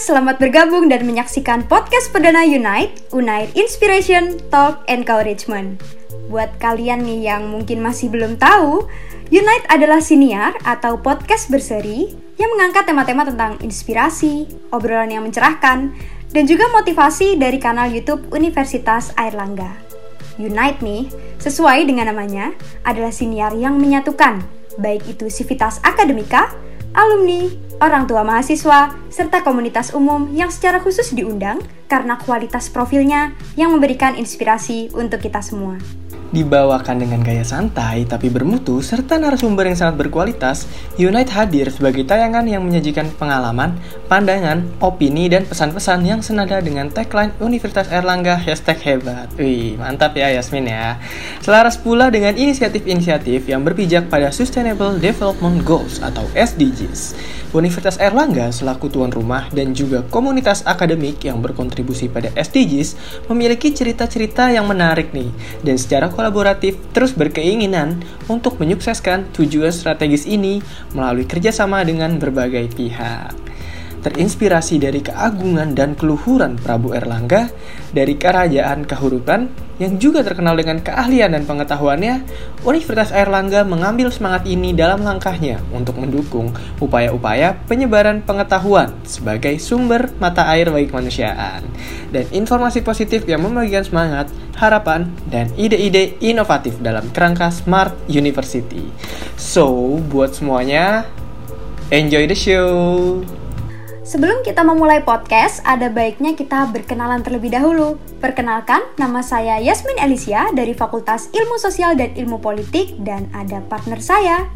selamat bergabung dan menyaksikan podcast perdana Unite, Unite Inspiration, Talk, Encouragement. Buat kalian nih yang mungkin masih belum tahu, Unite adalah siniar atau podcast berseri yang mengangkat tema-tema tentang inspirasi, obrolan yang mencerahkan, dan juga motivasi dari kanal YouTube Universitas Airlangga. Unite nih, sesuai dengan namanya, adalah siniar yang menyatukan, baik itu sivitas akademika, alumni, orang tua mahasiswa, serta komunitas umum yang secara khusus diundang karena kualitas profilnya yang memberikan inspirasi untuk kita semua. Dibawakan dengan gaya santai tapi bermutu serta narasumber yang sangat berkualitas, Unite hadir sebagai tayangan yang menyajikan pengalaman, pandangan, opini, dan pesan-pesan yang senada dengan tagline Universitas Erlangga hashtag hebat. Wih, mantap ya Yasmin ya. Selaras pula dengan inisiatif-inisiatif yang berpijak pada Sustainable Development Goals atau SDGs. Universitas Erlangga selaku tuan rumah dan juga komunitas akademik yang berkontribusi pada SDGs memiliki cerita-cerita yang menarik nih dan secara kolaboratif terus berkeinginan untuk menyukseskan tujuan strategis ini melalui kerjasama dengan berbagai pihak terinspirasi dari keagungan dan keluhuran Prabu Erlangga, dari kerajaan kehurupan yang juga terkenal dengan keahlian dan pengetahuannya, Universitas Erlangga mengambil semangat ini dalam langkahnya untuk mendukung upaya-upaya penyebaran pengetahuan sebagai sumber mata air bagi kemanusiaan dan informasi positif yang membagikan semangat, harapan, dan ide-ide inovatif dalam kerangka Smart University. So, buat semuanya, enjoy the show! Sebelum kita memulai podcast, ada baiknya kita berkenalan terlebih dahulu. Perkenalkan, nama saya Yasmin Elisia dari Fakultas Ilmu Sosial dan Ilmu Politik dan ada partner saya.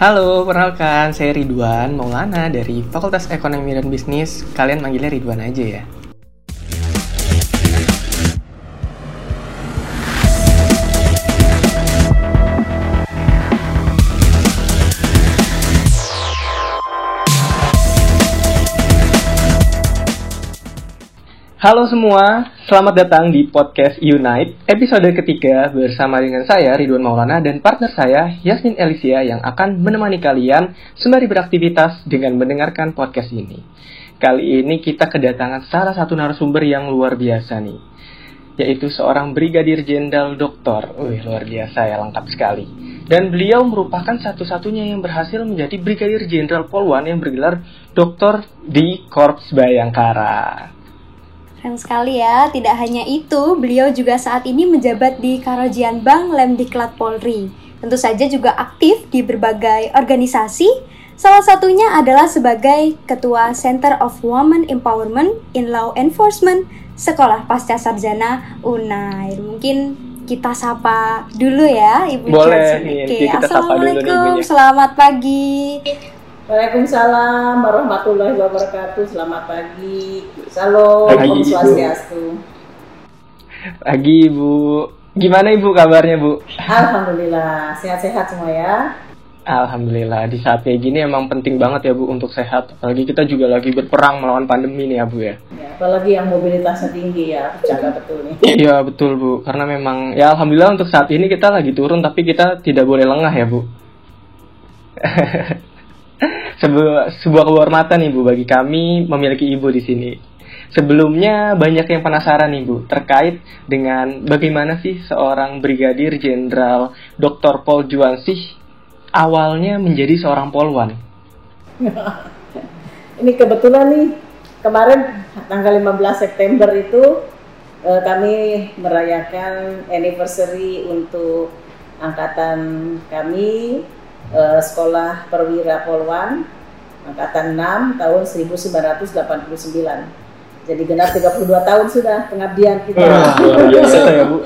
Halo, perkenalkan saya Ridwan Maulana dari Fakultas Ekonomi dan Bisnis. Kalian manggilnya Ridwan aja ya. Halo semua, selamat datang di podcast Unite episode ketiga bersama dengan saya Ridwan Maulana dan partner saya Yasmin Elisia yang akan menemani kalian sembari beraktivitas dengan mendengarkan podcast ini. Kali ini kita kedatangan salah satu narasumber yang luar biasa nih, yaitu seorang Brigadir Jenderal Doktor. Wih, luar biasa ya, lengkap sekali. Dan beliau merupakan satu-satunya yang berhasil menjadi Brigadir Jenderal Polwan yang bergelar Doktor di Korps Bayangkara. Keren sekali ya, tidak hanya itu, beliau juga saat ini menjabat di Karajian Bank Lemdiklat Polri. Tentu saja juga aktif di berbagai organisasi, salah satunya adalah sebagai Ketua Center of Women Empowerment in Law Enforcement Sekolah Pasca Sarjana UNAIR. Mungkin kita sapa dulu ya Ibu Boleh, nih, kita sapa dulu nih, Assalamualaikum, selamat pagi. Waalaikumsalam warahmatullahi wabarakatuh. Selamat pagi. Salam Pagi, Om. Swastiastu. Pagi Ibu, gimana Ibu kabarnya Bu? Alhamdulillah sehat-sehat semua ya. Alhamdulillah di saat kayak gini emang penting banget ya Bu untuk sehat. Apalagi kita juga lagi berperang melawan pandemi nih ya Bu ya. ya. Apalagi yang mobilitasnya tinggi ya, jaga betul nih. Iya betul Bu, karena memang ya Alhamdulillah untuk saat ini kita lagi turun tapi kita tidak boleh lengah ya Bu. sebuah, sebuah kehormatan nih Bu bagi kami memiliki Ibu di sini. Sebelumnya banyak yang penasaran nih Bu terkait dengan bagaimana sih seorang Brigadir Jenderal Dr. Paul Juansih awalnya menjadi seorang polwan. Ini kebetulan nih kemarin tanggal 15 September itu eh, kami merayakan anniversary untuk angkatan kami eh, sekolah perwira Polwan angkatan 6 tahun 1989. Jadi genap 32 tahun sudah pengabdian kita. Luar biasa ya Bu.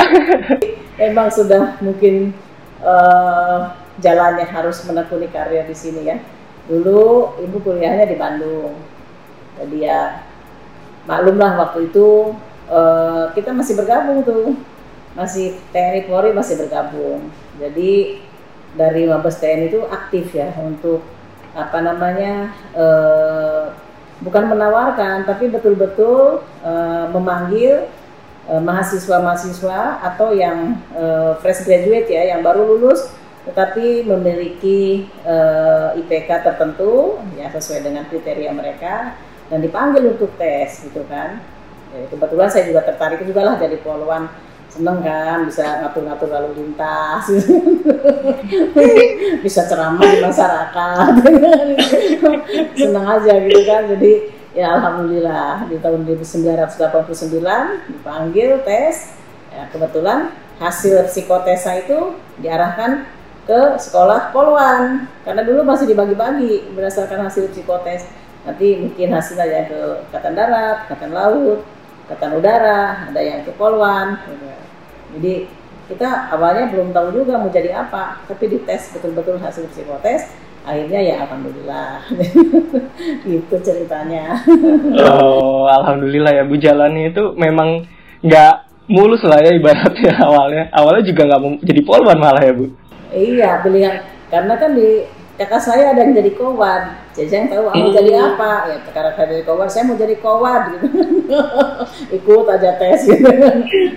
Memang sudah mungkin eh, jalannya harus menekuni karir di sini ya. Dulu ibu kuliahnya di Bandung, jadi ya maklumlah waktu itu eh, kita masih bergabung tuh, masih TNI Polri masih bergabung. Jadi dari Mabes TNI itu aktif ya untuk apa namanya eh, bukan menawarkan tapi betul-betul eh, memanggil eh, mahasiswa-mahasiswa atau yang eh, fresh graduate ya yang baru lulus tetapi memiliki eh, IPK tertentu ya sesuai dengan kriteria mereka dan dipanggil untuk tes gitu kan. Ya, kebetulan saya juga tertarik juga lah jadi poluan seneng kan bisa ngatur-ngatur lalu lintas. Bisa ceramah di masyarakat. Seneng aja gitu kan. Jadi ya alhamdulillah di tahun 1989 dipanggil tes. Ya, kebetulan hasil psikotesa itu diarahkan ke sekolah poluan. Karena dulu masih dibagi-bagi berdasarkan hasil psikotes nanti mungkin hasilnya ya ke katan darat, katan laut, katan udara, ada yang ke poluan jadi kita awalnya belum tahu juga mau jadi apa tapi dites betul-betul hasil psikotes akhirnya ya alhamdulillah. Itu ceritanya. Oh alhamdulillah ya bu jalannya itu memang nggak mulus lah ya ibaratnya awalnya. Awalnya juga nggak mau jadi poluan malah ya bu. Iya, pilihan karena kan di kakak saya ada yang jadi kowad. Jadi saya tahu aku hmm. jadi apa. Ya sekarang saya jadi kowad, saya mau jadi kowad gitu. Ikut aja tes gitu.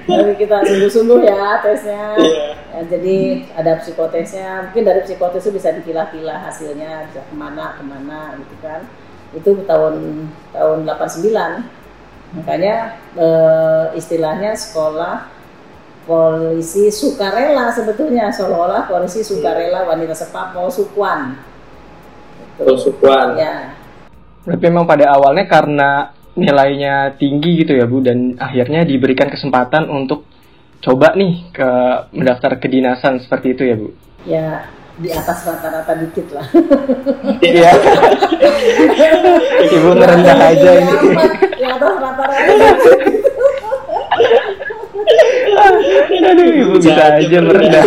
Tapi kita sungguh-sungguh ya tesnya. Yeah. Ya, jadi ada psikotesnya. Mungkin dari psikotes itu bisa dipilah-pilah hasilnya bisa ke mana ke mana gitu kan. Itu tahun tahun 89. Makanya e, istilahnya sekolah polisi sukarela sebetulnya seolah-olah polisi sukarela wanita sepapo sukuan oh, sukuan ya berarti memang pada awalnya karena nilainya tinggi gitu ya Bu dan akhirnya diberikan kesempatan untuk coba nih ke mendaftar kedinasan seperti itu ya Bu ya di atas rata-rata dikit lah. Iya. Ibu merendah aja ini. Di atas rata-rata Aduh, ibu bisa aja merendah.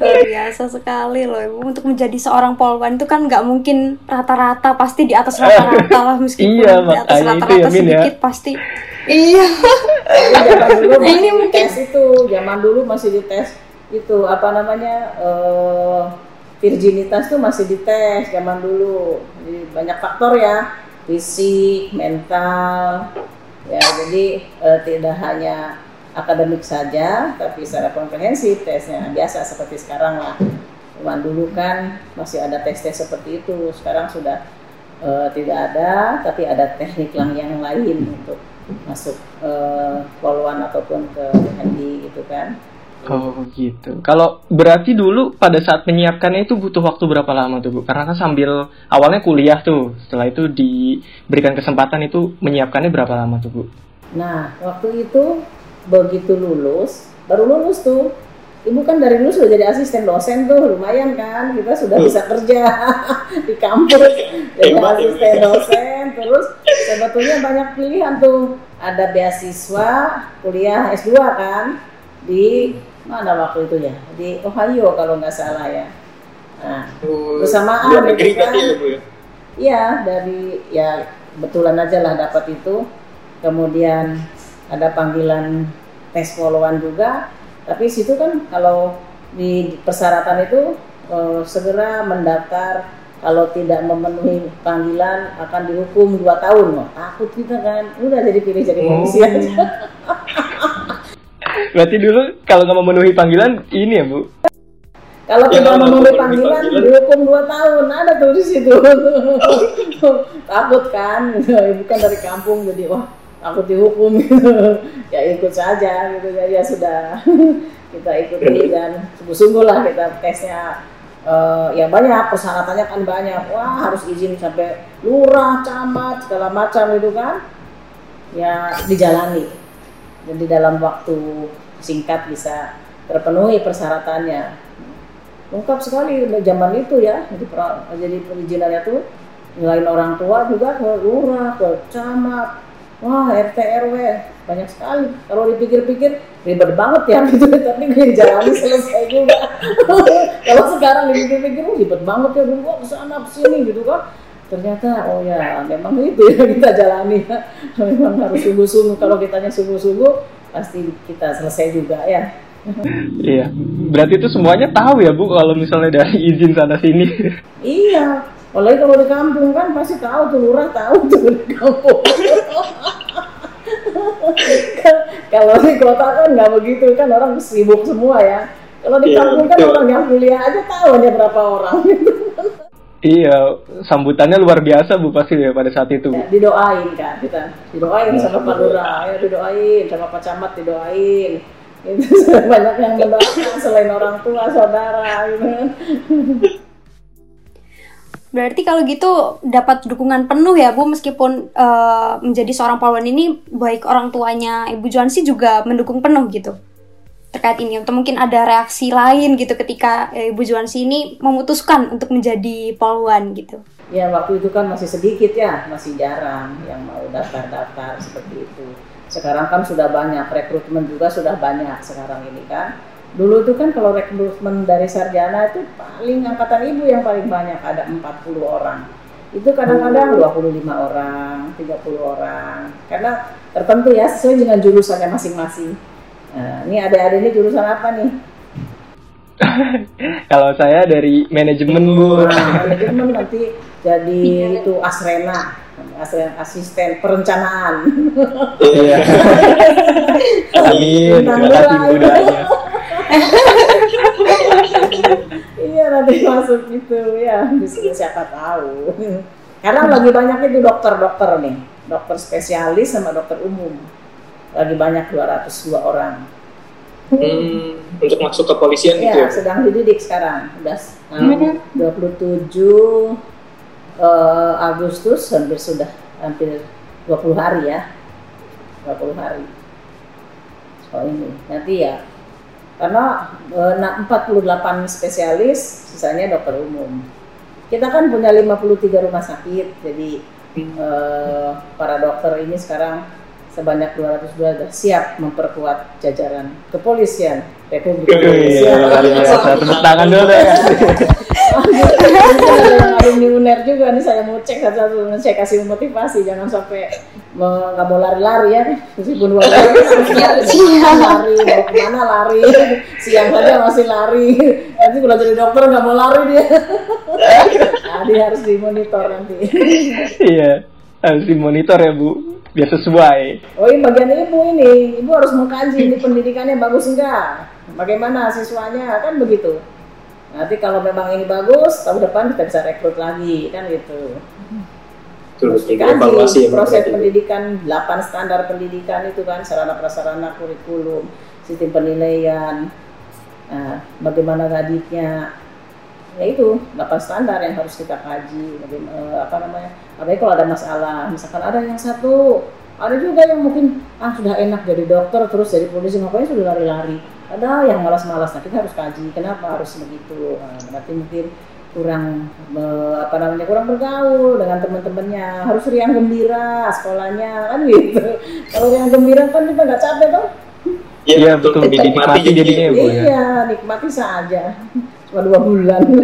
Luar biasa sekali loh ibu. Untuk menjadi seorang polwan itu kan nggak mungkin rata-rata pasti di atas rata-rata lah. Meskipun iya, di atas rata-rata ya, ya, sedikit ya. pasti. Iya. Zaman dulu ini mungkin tes itu zaman dulu masih dites itu apa namanya uh, virginitas tuh masih dites zaman dulu. Jadi banyak faktor ya fisik mental ya jadi uh, tidak hanya akademik saja tapi secara komprehensif tesnya biasa seperti sekarang lah. Cuman dulu kan masih ada tes-tes seperti itu. Sekarang sudah uh, tidak ada tapi ada teknik yang yang lain untuk masuk uh, poluan ataupun ke handi gitu kan Oh gitu. Kalau berarti dulu pada saat menyiapkannya itu butuh waktu berapa lama tuh Bu? Karena kan sambil awalnya kuliah tuh, setelah itu diberikan kesempatan itu menyiapkannya berapa lama tuh Bu? Nah waktu itu begitu lulus, baru lulus tuh, ibu kan dari dulu sudah jadi asisten dosen tuh, lumayan kan, kita sudah bisa kerja di kampus. Jadi asisten dosen, terus sebetulnya banyak pilihan tuh, ada beasiswa kuliah S2 kan di mana waktu itu ya? Di Ohio kalau nggak salah ya. Nah oh, bersamaan gitu kan. ya, Bu, ya? iya dari ya betulan aja lah dapat itu. Kemudian ada panggilan tes followan juga. Tapi situ kan kalau di persyaratan itu eh, segera mendaftar. Kalau tidak memenuhi panggilan akan dihukum dua tahun. Wah, takut kita kan. Udah jadi pilih jadi polisi oh. aja Berarti dulu kalau nggak memenuhi panggilan ini ya bu? Kalau ya, tidak memenuhi panggilan, panggilan. dihukum dua tahun. Ada tuh di situ. Takut kan, ibu kan dari kampung jadi wah takut dihukum. Ya ikut saja gitu. Ya, ya sudah. Kita ikuti dan sungguh-sungguh lah kita tesnya. Uh, ya banyak persyaratannya kan banyak. Wah harus izin sampai lurah camat segala macam itu kan? Ya dijalani jadi dalam waktu singkat bisa terpenuhi persyaratannya. Lengkap sekali zaman itu ya. Jadi, jadi perizinannya tuh nilai orang tua juga ke lurah ke camat. Wah RT RW banyak sekali. Kalau dipikir-pikir ribet banget ya. Gitu tapi jalani selesai juga. Kalau sekarang dipikir-pikir ribet banget ya. Dulu ke sana sini gitu kan ternyata oh ya memang itu ya kita jalani. Memang harus sungguh-sungguh. Kalau kitanya sungguh-sungguh pasti kita selesai juga ya. Iya. Berarti itu semuanya tahu ya bu kalau misalnya dari izin sana sini? Iya. Apalagi kalau di kampung kan pasti tahu tuh lurah tahu tuh di kampung. Kalau di kota kan nggak begitu kan orang sibuk semua ya. Kalau di Iya, kampung kan orang yang kuliah aja tahu hanya berapa orang. Iya, sambutannya luar biasa Bu pasti ya pada saat itu. Ya, didoain kan kita didoain sama Pak Lurah ya didoain sama Pak Camat didoain. Itu banyak yang mendoakan selain orang tua saudara gitu. Kan Berarti kalau gitu dapat dukungan penuh ya Bu meskipun eh, menjadi seorang pahlawan ini baik orang tuanya Ibu Juansi juga mendukung penuh gitu terkait ini atau mungkin ada reaksi lain gitu ketika eh, Ibu Juansi ini memutuskan untuk menjadi pahlawan gitu. ya waktu itu kan masih sedikit ya masih jarang yang mau daftar-daftar seperti itu. Sekarang kan sudah banyak rekrutmen juga sudah banyak sekarang ini kan. Dulu itu kan kalau rekrutmen dari sarjana itu paling angkatan ibu yang paling banyak ada 40 orang. Itu kadang-kadang 25 orang 30 orang. Karena tertentu ya sesuai dengan jurusannya masing-masing nah ini adik-adik ini jurusan apa nih Kalau saya dari manajemen Bu. Nah, manajemen nanti jadi itu asrena asisten, asisten perencanaan Iya. Amin. Terima kasih Bu doanya. iya nanti masuk gitu ya bisa siapa tahu karena lagi banyak itu dokter-dokter nih dokter spesialis sama dokter umum lagi banyak 202 orang. Hmm, untuk masuk ke polisian gitu ya? ya. sedang dididik sekarang. Udah um, 27 eh, Agustus hampir sudah hampir 20 hari ya. 20 hari. Soal ini. Nanti ya karena eh, na- 48 spesialis sisanya dokter umum. Kita kan punya 53 rumah sakit jadi eh, para dokter ini sekarang sebanyak 202 sudah siap memperkuat jajaran kepolisian Republik Indonesia. Iya. Tepuk tangan dulu yang alumni UNER juga nih saya mau cek satu saya kasih motivasi jangan sampai nggak mau lari-lari ya. Meskipun dua jam lari mau ke mana lari siang saja masih lari. Nanti kalau jadi dokter nggak mau lari dia. Nah, dia harus dimonitor nanti. Iya. Harus dimonitor ya Bu. Biar sesuai. oh ini bagian ibu ini. Ibu harus mengkaji ini pendidikannya bagus enggak bagaimana siswanya? Kan begitu. Nanti kalau memang ini bagus tahun depan kita bisa rekrut lagi. Kan gitu. Terus dikaji evaluasi ya, proses berarti. pendidikan 8 standar pendidikan itu kan sarana prasarana kurikulum sistem penilaian nah, bagaimana gaditnya ya itu 8 standar yang harus kita kaji bagaimana, eh, apa namanya apalagi kalau ada masalah. Misalkan ada yang satu ada juga yang mungkin ah sudah enak jadi dokter terus jadi polisi ngapain sudah lari-lari. Ada yang malas-malas nah kita harus kaji kenapa harus begitu? Nah, berarti mungkin kurang eh, apa namanya kurang bergaul dengan teman-temannya. Harus riang gembira sekolahnya kan gitu. Kalau riang gembira kan kita nggak capek tuh Iya, betul. Dinikmati Dinikmati jadinya. jadinya. ya Bu ya. iya nikmati saja cuma dua bulan.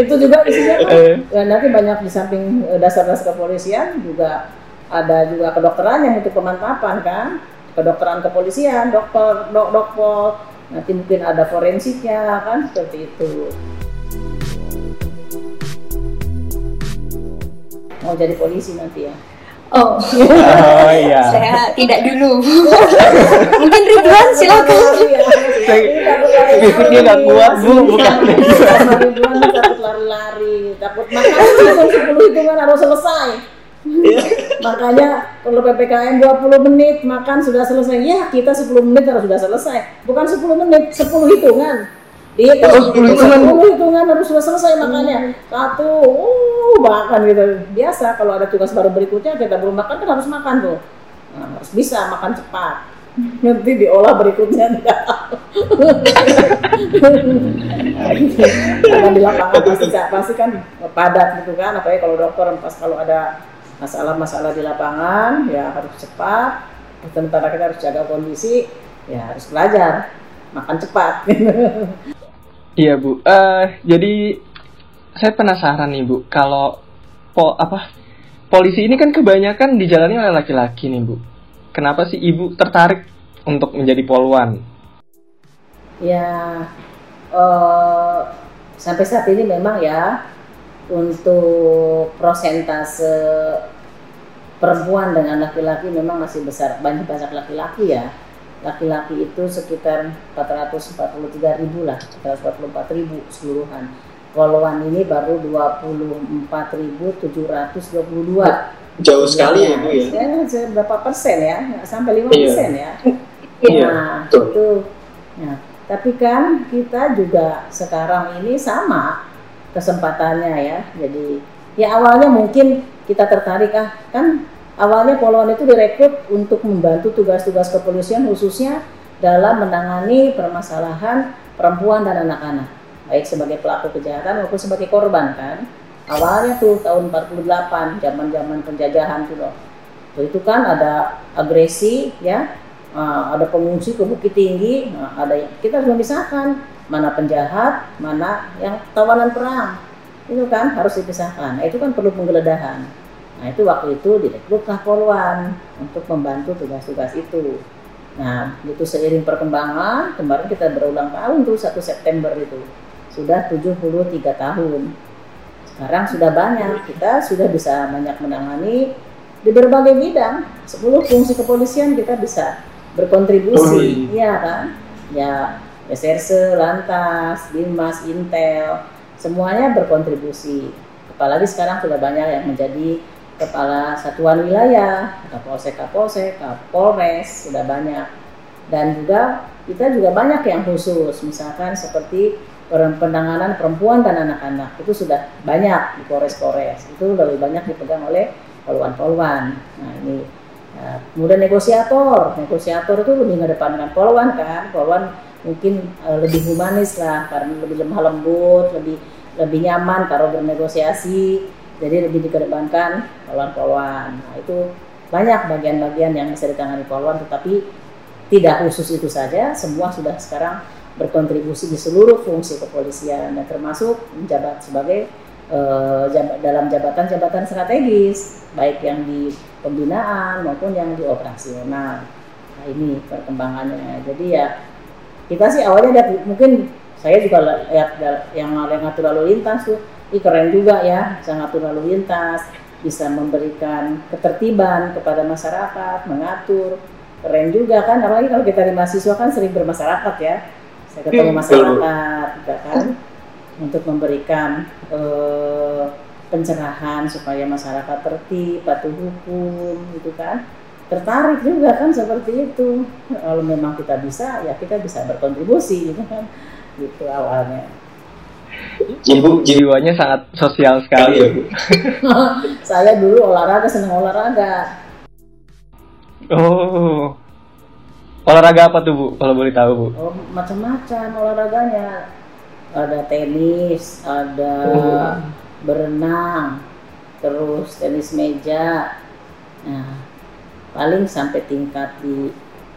Itu juga isinya kan Eh. ya nanti banyak di samping eh, dasar-dasar kepolisian juga ada juga kedokteran yang untuk pemantapan kan? Kedokteran kepolisian dokter dok dokpol nanti mungkin ada forensiknya kan? Seperti itu. Mau jadi polisi nanti ya Oh, Oh iya. saya tidak dulu. mungkin Ridwan silakan. Fisiknya nggak kuat Bu, bukan. Ridwan nih takut lari-lari, takut makan hitung 10 hitungan harus selesai. Makanya kalau PPKM 20 menit makan sudah selesai. Ya, kita 10 menit harus sudah selesai. Bukan 10 menit, 10 hitungan. Dihitung Oh, 10 hitungan. 10 hitungan harus sudah selesai makannya. Satu, uh, makan gitu. Biasa kalau ada tugas baru berikutnya kita belum makan kan harus makan tuh. Nah, harus bisa makan cepat. Nanti diolah berikutnya enggak. Karena di lapangan pasti pasti kan padat gitu kan, apalagi kalau dokter pas kalau ada masalah-masalah di lapangan ya harus cepat. Sementara kita harus jaga kondisi, ya harus belajar makan cepat. Iya Bu. Eh jadi saya penasaran nih Bu, kalau po apa polisi ini kan kebanyakan dijalani oleh laki-laki nih Bu. Kenapa sih Ibu tertarik untuk menjadi poluan? ya eh, sampai saat ini memang ya untuk prosentase perempuan dengan laki-laki memang masih besar banyak banyak laki-laki ya laki-laki itu sekitar 443 ribu lah 444 ribu keseluruhan Poluan ini baru 24.722 Jauh sekali ya, Bu ya. ya berapa persen ya nggak sampai lima Iya. persen ya Iya, nah betul. itu nah tapi kan kita juga sekarang ini sama kesempatannya ya jadi ya awalnya mungkin kita tertarik ah kan awalnya Poluan itu direkrut untuk membantu tugas-tugas kepolisian khususnya dalam menangani permasalahan perempuan dan anak-anak baik sebagai pelaku kejahatan maupun sebagai korban kan? Awalnya tuh tahun 48 zaman-zaman penjajahan tuh loh. Itu kan ada agresi ya. Uh, ada pengungsi ke Bukit Tinggi nah, ada kita harus memisahkan mana penjahat mana yang tawanan perang. Itu kan harus dipisahkan. Nah, itu kan perlu penggeledahan nah itu waktu itu direkrutlah Polwan untuk membantu tugas-tugas itu. Nah itu seiring perkembangan kemarin kita berulang tahun tuh 1 September itu. Sudah 73 tahun. Sekarang sudah banyak. Kita sudah bisa banyak menangani di berbagai bidang. 10 fungsi kepolisian kita bisa berkontribusi. Oh, iya kan? Ya reserse lantas binmas intel semuanya berkontribusi. Apalagi sekarang sudah banyak yang menjadi kepala satuan wilayah kapolsek kapolsek kapolres sudah banyak. Dan juga kita juga banyak yang khusus misalkan seperti per- penanganan perempuan dan anak-anak. Itu sudah banyak di Polres-Polres. Itu lebih banyak dipegang oleh poluan-poluan. Nah ini nah, kemudian negosiator. Negosiator itu lebih mengedepankan poluan kan. Poluan mungkin eh, lebih humanis lah karena lebih lemah lembut lebih lebih nyaman kalau bernegosiasi jadi lebih dikedepankan poluan-poluan nah itu banyak bagian-bagian yang bisa ditangani poluan tetapi tidak khusus itu saja. Semua sudah sekarang berkontribusi di seluruh fungsi kepolisian dan termasuk menjabat sebagai eh, jab- dalam jabatan-jabatan strategis baik yang di pembinaan maupun yang di operasional. Nah ini perkembangannya. Jadi ya kita sih awalnya lihat mungkin saya juga lihat yang ngatur lalu lintas tuh ih keren juga ya bisa ngatur lalu lintas bisa memberikan ketertiban kepada masyarakat mengatur. Keren juga kan apalagi kalau kita di mahasiswa kan sering bermasyarakat ya. Saya ketemu Hmm, masyarakat juga kan untuk memberikan eh, pencerahan supaya masyarakat tertib patuh hukum gitu kan. Tertarik juga kan seperti itu. Kalau memang kita bisa ya kita bisa berkontribusi gitu kan. Gitu awalnya Ibu jiwa Jiwanya sangat sosial sekali ya, Bu. saya dulu olahraga senang olahraga Oh. Olahraga apa tuh, Bu? Kalau boleh tahu, Bu. oh, macam-macam olahraganya ada tenis ada berenang terus tenis meja nah paling sampai tingkat di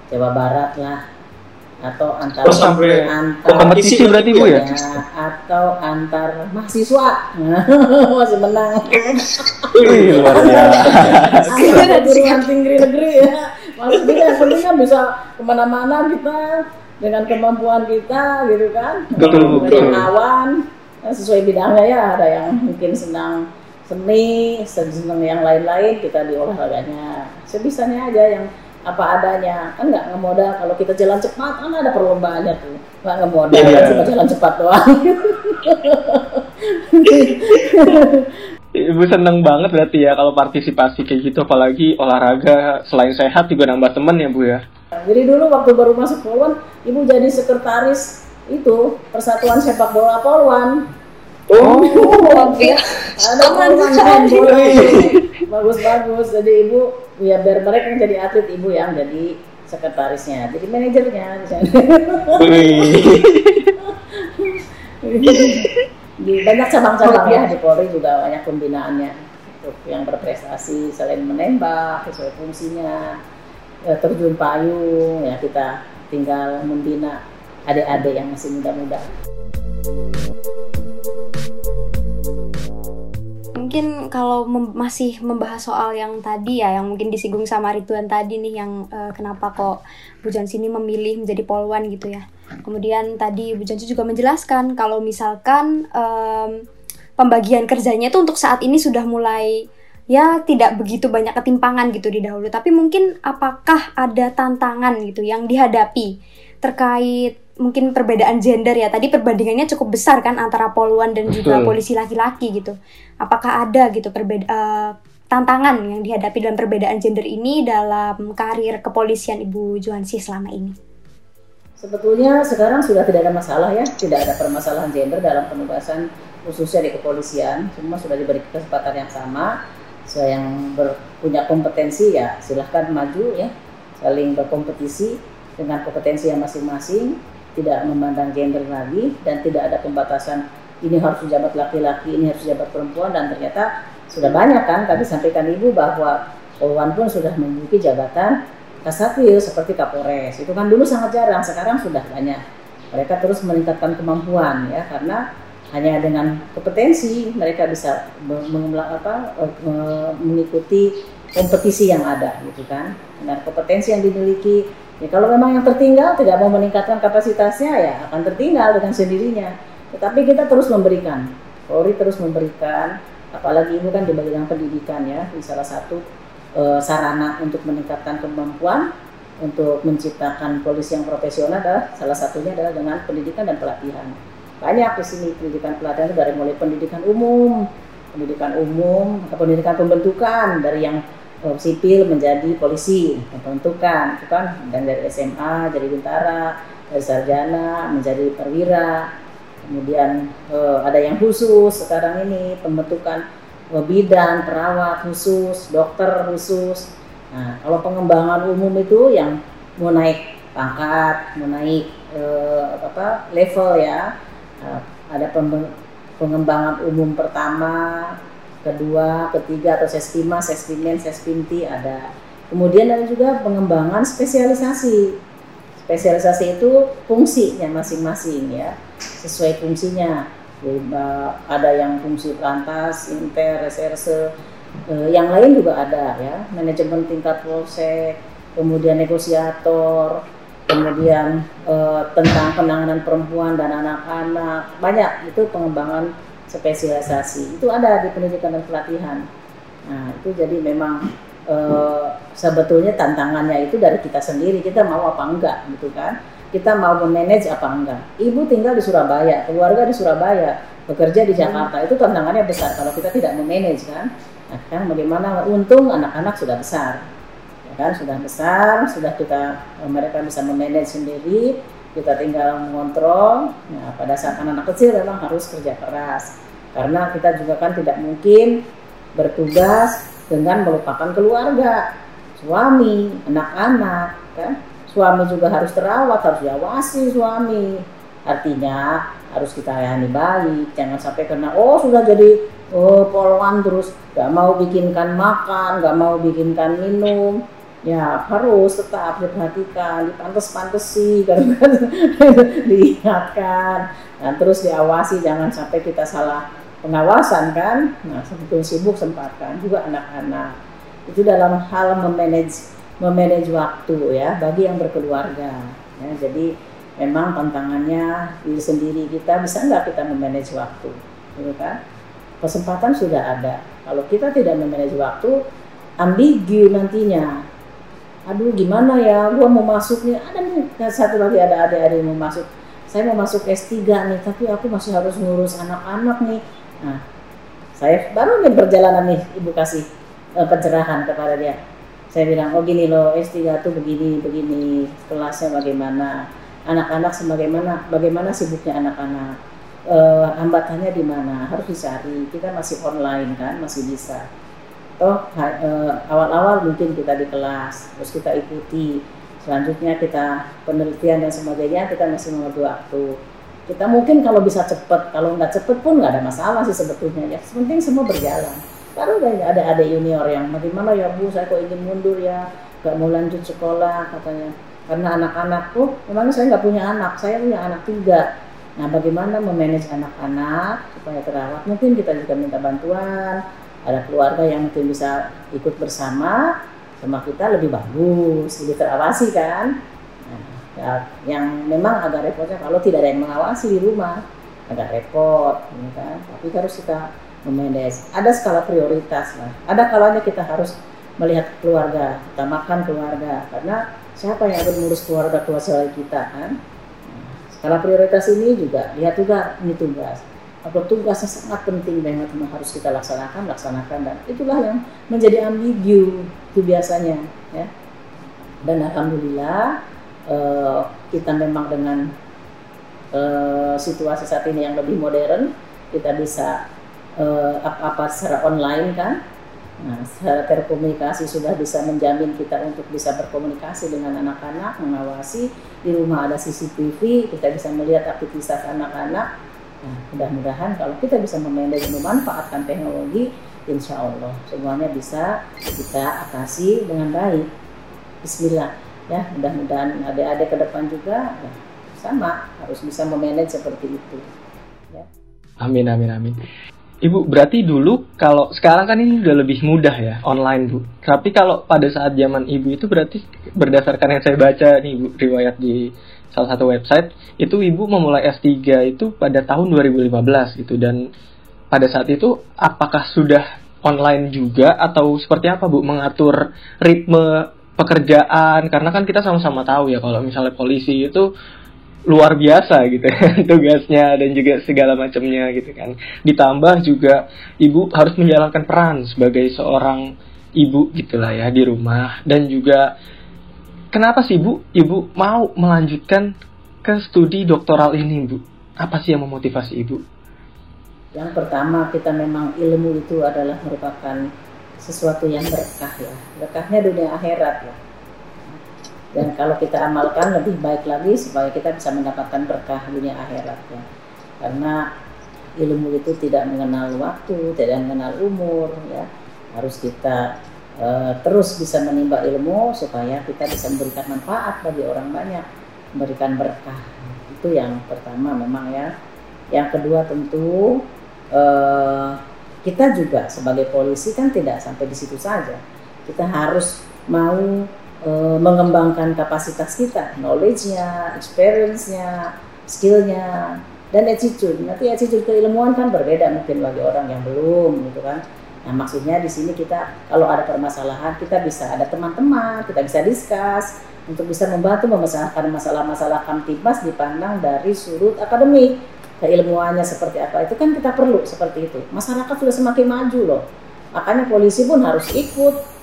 Jawa Barat lah atau antar Oh, sampai antar Kompetisi berarti, Bu, ya? Ya, atau antar mahasiswa masih menang Wih, luar biasa. antar perguruan tinggi negeri ya maksudnya yang penting kan bisa ke mana-mana kita dengan kemampuan kita gitu kan Betul, betul. kawan ya, sesuai bidangnya ya ada yang mungkin senang seni senang yang lain-lain kita di olahraganya sebisanya aja yang apa adanya kan nggak ngemodal kalau kita jalan cepat kan ada perlombaannya tuh nggak ngemodal Iya. kan cuma jalan cepat doang Ibu seneng banget berarti ya kalau partisipasi kayak gitu, apalagi olahraga selain sehat juga nambah temen ya, Bu ya. Jadi dulu waktu baru masuk Polwan, ibu jadi sekretaris itu Persatuan Sepak Bola Polwan. Oh, Ada Polwan main bola. Bagus-bagus. Jadi ibu ya biar mereka yang jadi atlet ibu yang jadi sekretarisnya, jadi manajernya di sana. Wih. di banyak cabang-cabang ya di Polri juga banyak pembinaannya untuk yang berprestasi selain menembak sesuai fungsinya ya, terjun payung ya kita tinggal membina adik-adik yang masih muda-muda. Mungkin kalau mem- masih membahas soal yang tadi ya, yang mungkin disinggung sama Rituan tadi nih, yang eh, kenapa kok Bu Jansi ini memilih menjadi polwan gitu ya. Kemudian tadi Bu Jansi juga menjelaskan kalau misalkan em, pembagian kerjanya itu untuk saat ini sudah mulai ya tidak begitu banyak ketimpangan gitu di dahulu tapi mungkin apakah ada tantangan gitu yang dihadapi terkait mungkin perbedaan gender ya tadi perbandingannya cukup besar kan antara poluan dan juga Betul. polisi laki-laki gitu apakah ada gitu perbeda eh, tantangan yang dihadapi dalam perbedaan gender ini dalam karir kepolisian Ibu Juansi selama ini Sebetulnya sekarang sudah tidak ada masalah ya, tidak ada permasalahan gender dalam penugasan khususnya di kepolisian. Semua sudah diberi kesempatan yang sama. So, yang ber- punya kompetensi ya silahkan maju ya, saling berkompetisi dengan kompetensi yang masing-masing, tidak memandang gender lagi dan tidak ada pembatasan ini harus jabat laki-laki, ini harus jabat perempuan dan ternyata sudah banyak kan tadi sampaikan ibu bahwa Polwan pun sudah memiliki jabatan Kasatwil seperti Kapolres. Itu kan dulu sangat jarang sekarang sudah banyak. Mereka terus meningkatkan kemampuan ya karena hanya dengan kompetensi mereka bisa apa, mengikuti kompetisi yang ada gitu kan. Dengan kompetensi yang dimiliki ya kalau memang yang tertinggal tidak mau meningkatkan kapasitasnya ya akan tertinggal dengan sendirinya. Tetapi kita terus memberikan. Polri terus memberikan apalagi ini kan di bagian pendidikan ya. Di salah satu eh, sarana untuk meningkatkan kemampuan untuk menciptakan polisi yang profesional adalah salah satunya adalah dengan pendidikan dan pelatihan. Banyak di sini pendidikan pelatihan dari mulai pendidikan umum, pendidikan umum, atau pendidikan pembentukan dari yang sipil menjadi polisi, pembentukan, itu kan dan dari SMA jadi bintara, dari sarjana menjadi perwira, kemudian eh, ada yang khusus sekarang ini pembentukan eh, bidan, perawat khusus, dokter khusus. Nah, kalau pengembangan umum itu yang mau naik pangkat, mau naik eh, apa level ya, eh, ada pengembangan umum pertama, kedua, ketiga atau sespima, sespimen, sespinti ada. Kemudian ada juga pengembangan spesialisasi. Spesialisasi itu fungsinya masing-masing ya, sesuai fungsinya. Ada yang fungsi pelantas, inter, reserse, eh, yang lain juga ada ya, manajemen tingkat polsek, kemudian negosiator, kemudian eh, tentang penanganan perempuan dan anak-anak, banyak itu pengembangan spesialisasi. Itu ada di pendidikan dan pelatihan. Nah, itu jadi memang eh, sebetulnya tantangannya itu dari kita sendiri, kita mau apa enggak gitu kan. Kita mau memanage apa enggak. Ibu tinggal di Surabaya, keluarga di Surabaya, bekerja di Jakarta, itu tantangannya besar kalau kita tidak memanage kan. Nah, kan bagaimana untung anak-anak sudah besar. Ya kan sudah besar, sudah kita eh, mereka bisa memanage sendiri, kita tinggal mengontrol. Nah, pada saat anak-anak kecil memang harus kerja keras. Karena kita juga kan tidak mungkin bertugas dengan melupakan keluarga, suami, anak-anak, kan? Suami juga harus terawat, harus diawasi suami. Artinya harus kita layani baik, jangan sampai kena oh sudah jadi oh, polwan terus gak mau bikinkan makan, gak mau bikinkan minum, ya harus tetap diperhatikan, dipantes-pantesi, kan diingatkan, dan terus diawasi jangan sampai kita salah pengawasan kan. Nah sebetulnya sibuk sempatkan juga anak-anak itu dalam hal memanage memanage waktu ya bagi yang berkeluarga. Ya, jadi memang tantangannya diri sendiri kita bisa nggak kita memanage waktu, gitu kan? Kesempatan sudah ada. Kalau kita tidak memanage waktu, ambigu nantinya. Aduh gimana ya, gua mau masuk nih. Ada nih satu lagi ada adik-adik yang mau masuk. Saya mau masuk S3 nih, tapi aku masih harus ngurus anak-anak nih. Nah, saya baru nih perjalanan nih, ibu kasih eh, pencerahan kepada dia. Saya bilang, oh gini loh, S3 tuh begini, begini, kelasnya bagaimana, anak-anak sebagaimana, bagaimana sibuknya anak-anak, eh, hambatannya di mana, harus dicari. Kita masih online kan, masih bisa. Toh eh, awal-awal mungkin kita di kelas, terus kita ikuti. Selanjutnya kita penelitian dan sebagainya, kita masih mengambil waktu. Kita mungkin kalau bisa cepet, kalau nggak cepet pun nggak ada masalah sih sebetulnya ya. Penting semua berjalan. Baru ada ada ada junior yang bagaimana ya bu, saya kok ingin mundur ya, nggak mau lanjut sekolah katanya. Karena anak-anakku, memang saya nggak punya anak, saya punya anak tiga. Nah bagaimana memanage anak-anak supaya terawat? Mungkin kita juga minta bantuan. Ada keluarga yang mungkin bisa ikut bersama sama kita lebih bagus, lebih terawasi kan. Ya, yang memang agak repotnya kalau tidak ada yang mengawasi di rumah agak repot, gitu kan. Tapi harus kita memanage. Ada skala prioritas lah. Ada kalanya kita harus melihat keluarga, utamakan keluarga karena siapa yang akan mengurus keluarga keluarga kita kan? Skala prioritas ini juga lihat juga ini tugas. Atau tugasnya sangat penting banget yang harus kita laksanakan, laksanakan dan itulah yang menjadi ambigu itu biasanya ya. Dan alhamdulillah eh, kita memang dengan eh, situasi saat ini yang lebih modern kita bisa eh, apa-apa secara online kan Nah, terkomunikasi sudah bisa menjamin kita untuk bisa berkomunikasi dengan anak-anak, mengawasi di rumah ada CCTV, kita bisa melihat aktivitas anak-anak. Nah, mudah-mudahan kalau kita bisa memanage memanfaatkan teknologi, insya Allah semuanya bisa kita atasi dengan baik. Bismillah, ya mudah-mudahan adik-adik ke depan juga ya, sama harus bisa memanage seperti itu. Ya. Amin amin amin. Ibu, berarti dulu kalau sekarang kan ini udah lebih mudah ya online bu. Tapi kalau pada saat zaman ibu itu berarti berdasarkan yang saya baca nih bu riwayat di salah satu website itu ibu memulai S3 itu pada tahun 2015 gitu dan pada saat itu apakah sudah online juga atau seperti apa bu mengatur ritme pekerjaan karena kan kita sama-sama tahu ya kalau misalnya polisi itu luar biasa gitu ya tugasnya dan juga segala macamnya gitu kan. Ditambah juga ibu harus menjalankan peran sebagai seorang ibu gitulah ya di rumah. Dan juga kenapa sih bu ibu mau melanjutkan ke studi doktoral ini bu? Apa sih yang memotivasi ibu? Yang pertama kita memang ilmu itu adalah merupakan sesuatu yang berkah ya. Berkahnya dunia akhirat ya. Dan kalau kita amalkan lebih baik lagi supaya kita bisa mendapatkan berkah dunia akhirat ya. Karena ilmu itu tidak mengenal waktu tidak mengenal umur ya. Harus kita uh, terus bisa menimba ilmu supaya kita bisa memberikan manfaat bagi orang banyak memberikan berkah. Itu yang pertama memang ya. Yang kedua tentu uh, kita juga sebagai polisi kan tidak sampai di situ saja kita harus mau uh, mengembangkan kapasitas kita, knowledge-nya, experience-nya, skill-nya, dan attitude. Nanti attitude keilmuan kan berbeda mungkin bagi orang yang belum, gitu kan. Nah maksudnya di sini kita kalau ada permasalahan kita bisa ada teman-teman, kita bisa discuss untuk bisa membantu membesarkan masalah-masalah kamtibmas dipandang dari sudut akademik keilmuannya seperti apa itu kan kita perlu seperti itu masyarakat sudah semakin maju loh makanya polisi pun harus ikut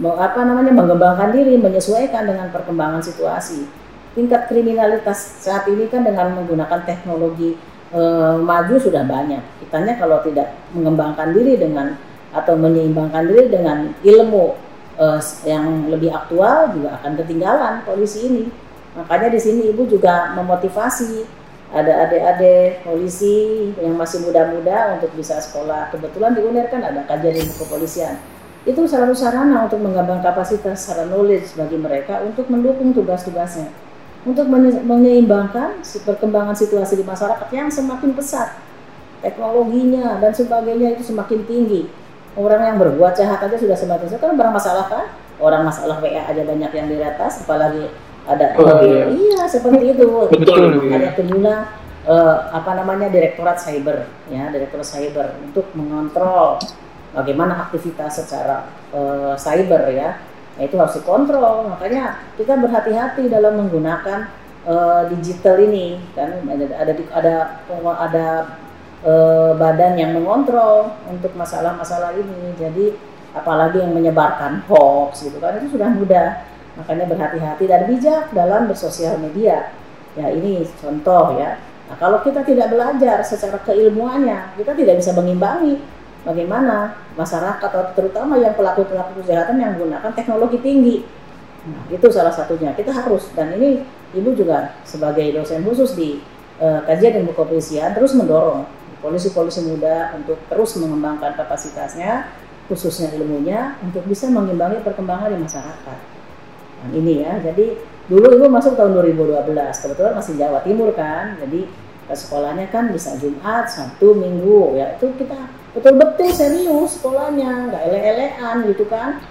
apa namanya mengembangkan diri, menyesuaikan dengan perkembangan situasi. Tingkat kriminalitas saat ini kan dengan menggunakan teknologi e, maju sudah banyak. Kitanya kalau tidak mengembangkan diri dengan atau menyeimbangkan diri dengan ilmu e, yang lebih aktual juga akan ketinggalan polisi ini. Makanya di sini ibu juga memotivasi ada adik-adik polisi yang masih muda-muda untuk bisa sekolah. Kebetulan di kan ada kajian ilmu kepolisian. Itu satu sarana untuk mengembangkan kapasitas secara knowledge bagi mereka untuk mendukung tugas-tugasnya. Untuk menyeimbangkan perkembangan situasi di masyarakat yang semakin pesat. Teknologinya dan sebagainya itu semakin tinggi. Orang yang berbuat jahat aja sudah semakin besar kan bermasalah kan? Orang masalah WA aja banyak yang diretas apalagi ada oh, iya. iya seperti itu. Betul ada pengguna uh, apa namanya direktorat cyber ya direktorat cyber untuk mengontrol bagaimana aktivitas secara uh, cyber ya. Nah, itu harus dikontrol. Makanya kita berhati-hati dalam menggunakan uh, digital ini kan. Ada ada ada ada uh, badan yang mengontrol untuk masalah-masalah ini. Jadi apalagi yang menyebarkan hoax gitu kan itu sudah mudah makanya berhati-hati dan bijak dalam bersosial media ya ini contoh ya nah kalau kita tidak belajar secara keilmuannya kita tidak bisa mengimbangi bagaimana masyarakat atau terutama yang pelaku-pelaku kejahatan yang menggunakan teknologi tinggi. Nah, itu salah satunya. Kita harus dan ini Ibu juga sebagai dosen khusus di uh, kajian ilmu kepolisian terus mendorong polisi-polisi muda untuk terus mengembangkan kapasitasnya khususnya ilmunya untuk bisa mengimbangi perkembangan di masyarakat. Nah, ini ya. Jadi dulu Ibu masuk tahun 2012. Kebetulan masih Jawa Timur kan. Jadi sekolahnya kan bisa Jumat, Sabtu, Minggu. Ya itu kita betul-betul serius sekolahnya. Nggak ele-elean gitu kan.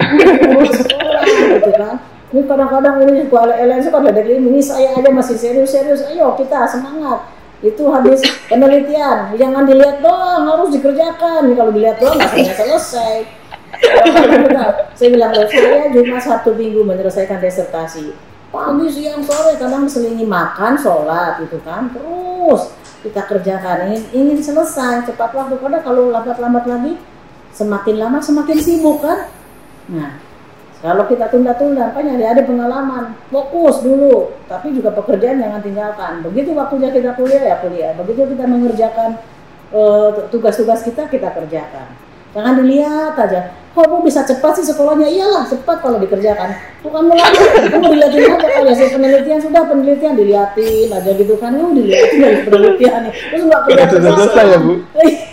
Sekolah gitu kan. Ini kadang-kadang ini suka ele-ele suka ada ini saya aja masih serius-serius. Ayo kita semangat. Itu habis penelitian. Jangan dilihat doang harus dikerjakan. Kalau dilihat doang nggak selesai saya bilang saya cuma satu minggu menyelesaikan disertasi pagi siang sore kadang selingi makan sholat gitu kan. Terus kita kerjakan ingin, ingin selesai cepat waktu. Karena kalau lambat-lambat lagi semakin lama semakin sibuk kan? Nah kalau kita tunda-tunda, makanya ada pengalaman, fokus dulu, tapi juga pekerjaan jangan tinggalkan. Begitu waktunya kita kuliah ya kuliah, begitu kita mengerjakan eh, tugas-tugas uh, kita kita kerjakan. Jangan dilihat aja, kok kamu bisa cepat sih sekolahnya? Iyalah cepat kalau dikerjakan. Tuh kamu lagi, kamu dilihatin aja. Kalau hasil penelitian sudah penelitian dilihatin aja gitu kan, lu dilihatin dari penelitian terus nggak kerja selesai ya bu?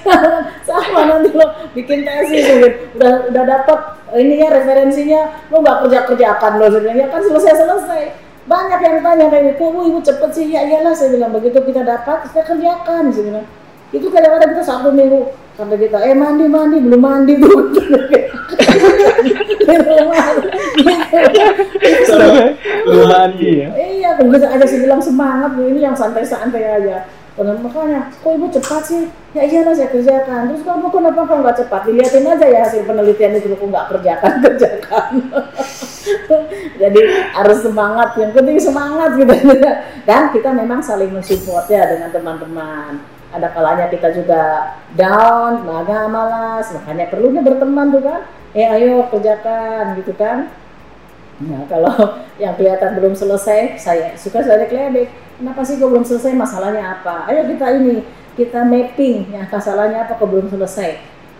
Sama nanti lo bikin tesis, udah udah dapat ini ya referensinya. Lo nggak kerja kerjakan lo sebenarnya. Kan selesai selesai banyak yang tanya kayak gitu. Oh, ibu cepet sih. Ya iyalah saya bilang begitu. Kita dapat kita kerjakan bilang itu kadang-kadang kita satu minggu kata kita eh mandi mandi belum mandi tuh belum mandi ya iya kita aja sih bilang semangat ini yang santai-santai aja Karena makanya, kok ibu cepat sih? Ya iyalah saya kerjakan. Terus kamu kenapa kok nggak cepat? Dilihatin aja ya hasil penelitian itu kok nggak kerjakan, kerjakan. Jadi harus semangat. Yang penting semangat gitu. Dan kita memang saling mensupport ya dengan teman-teman. Ada kalanya kita juga down, agak malas. Makanya perlunya berteman tuh kan. Eh ayo kerjakan gitu kan. Nah kalau yang kelihatan belum selesai, saya suka saya ledek kenapa sih kok belum selesai? Masalahnya apa? Ayo kita ini kita mapping. Yang masalahnya apa kok belum selesai?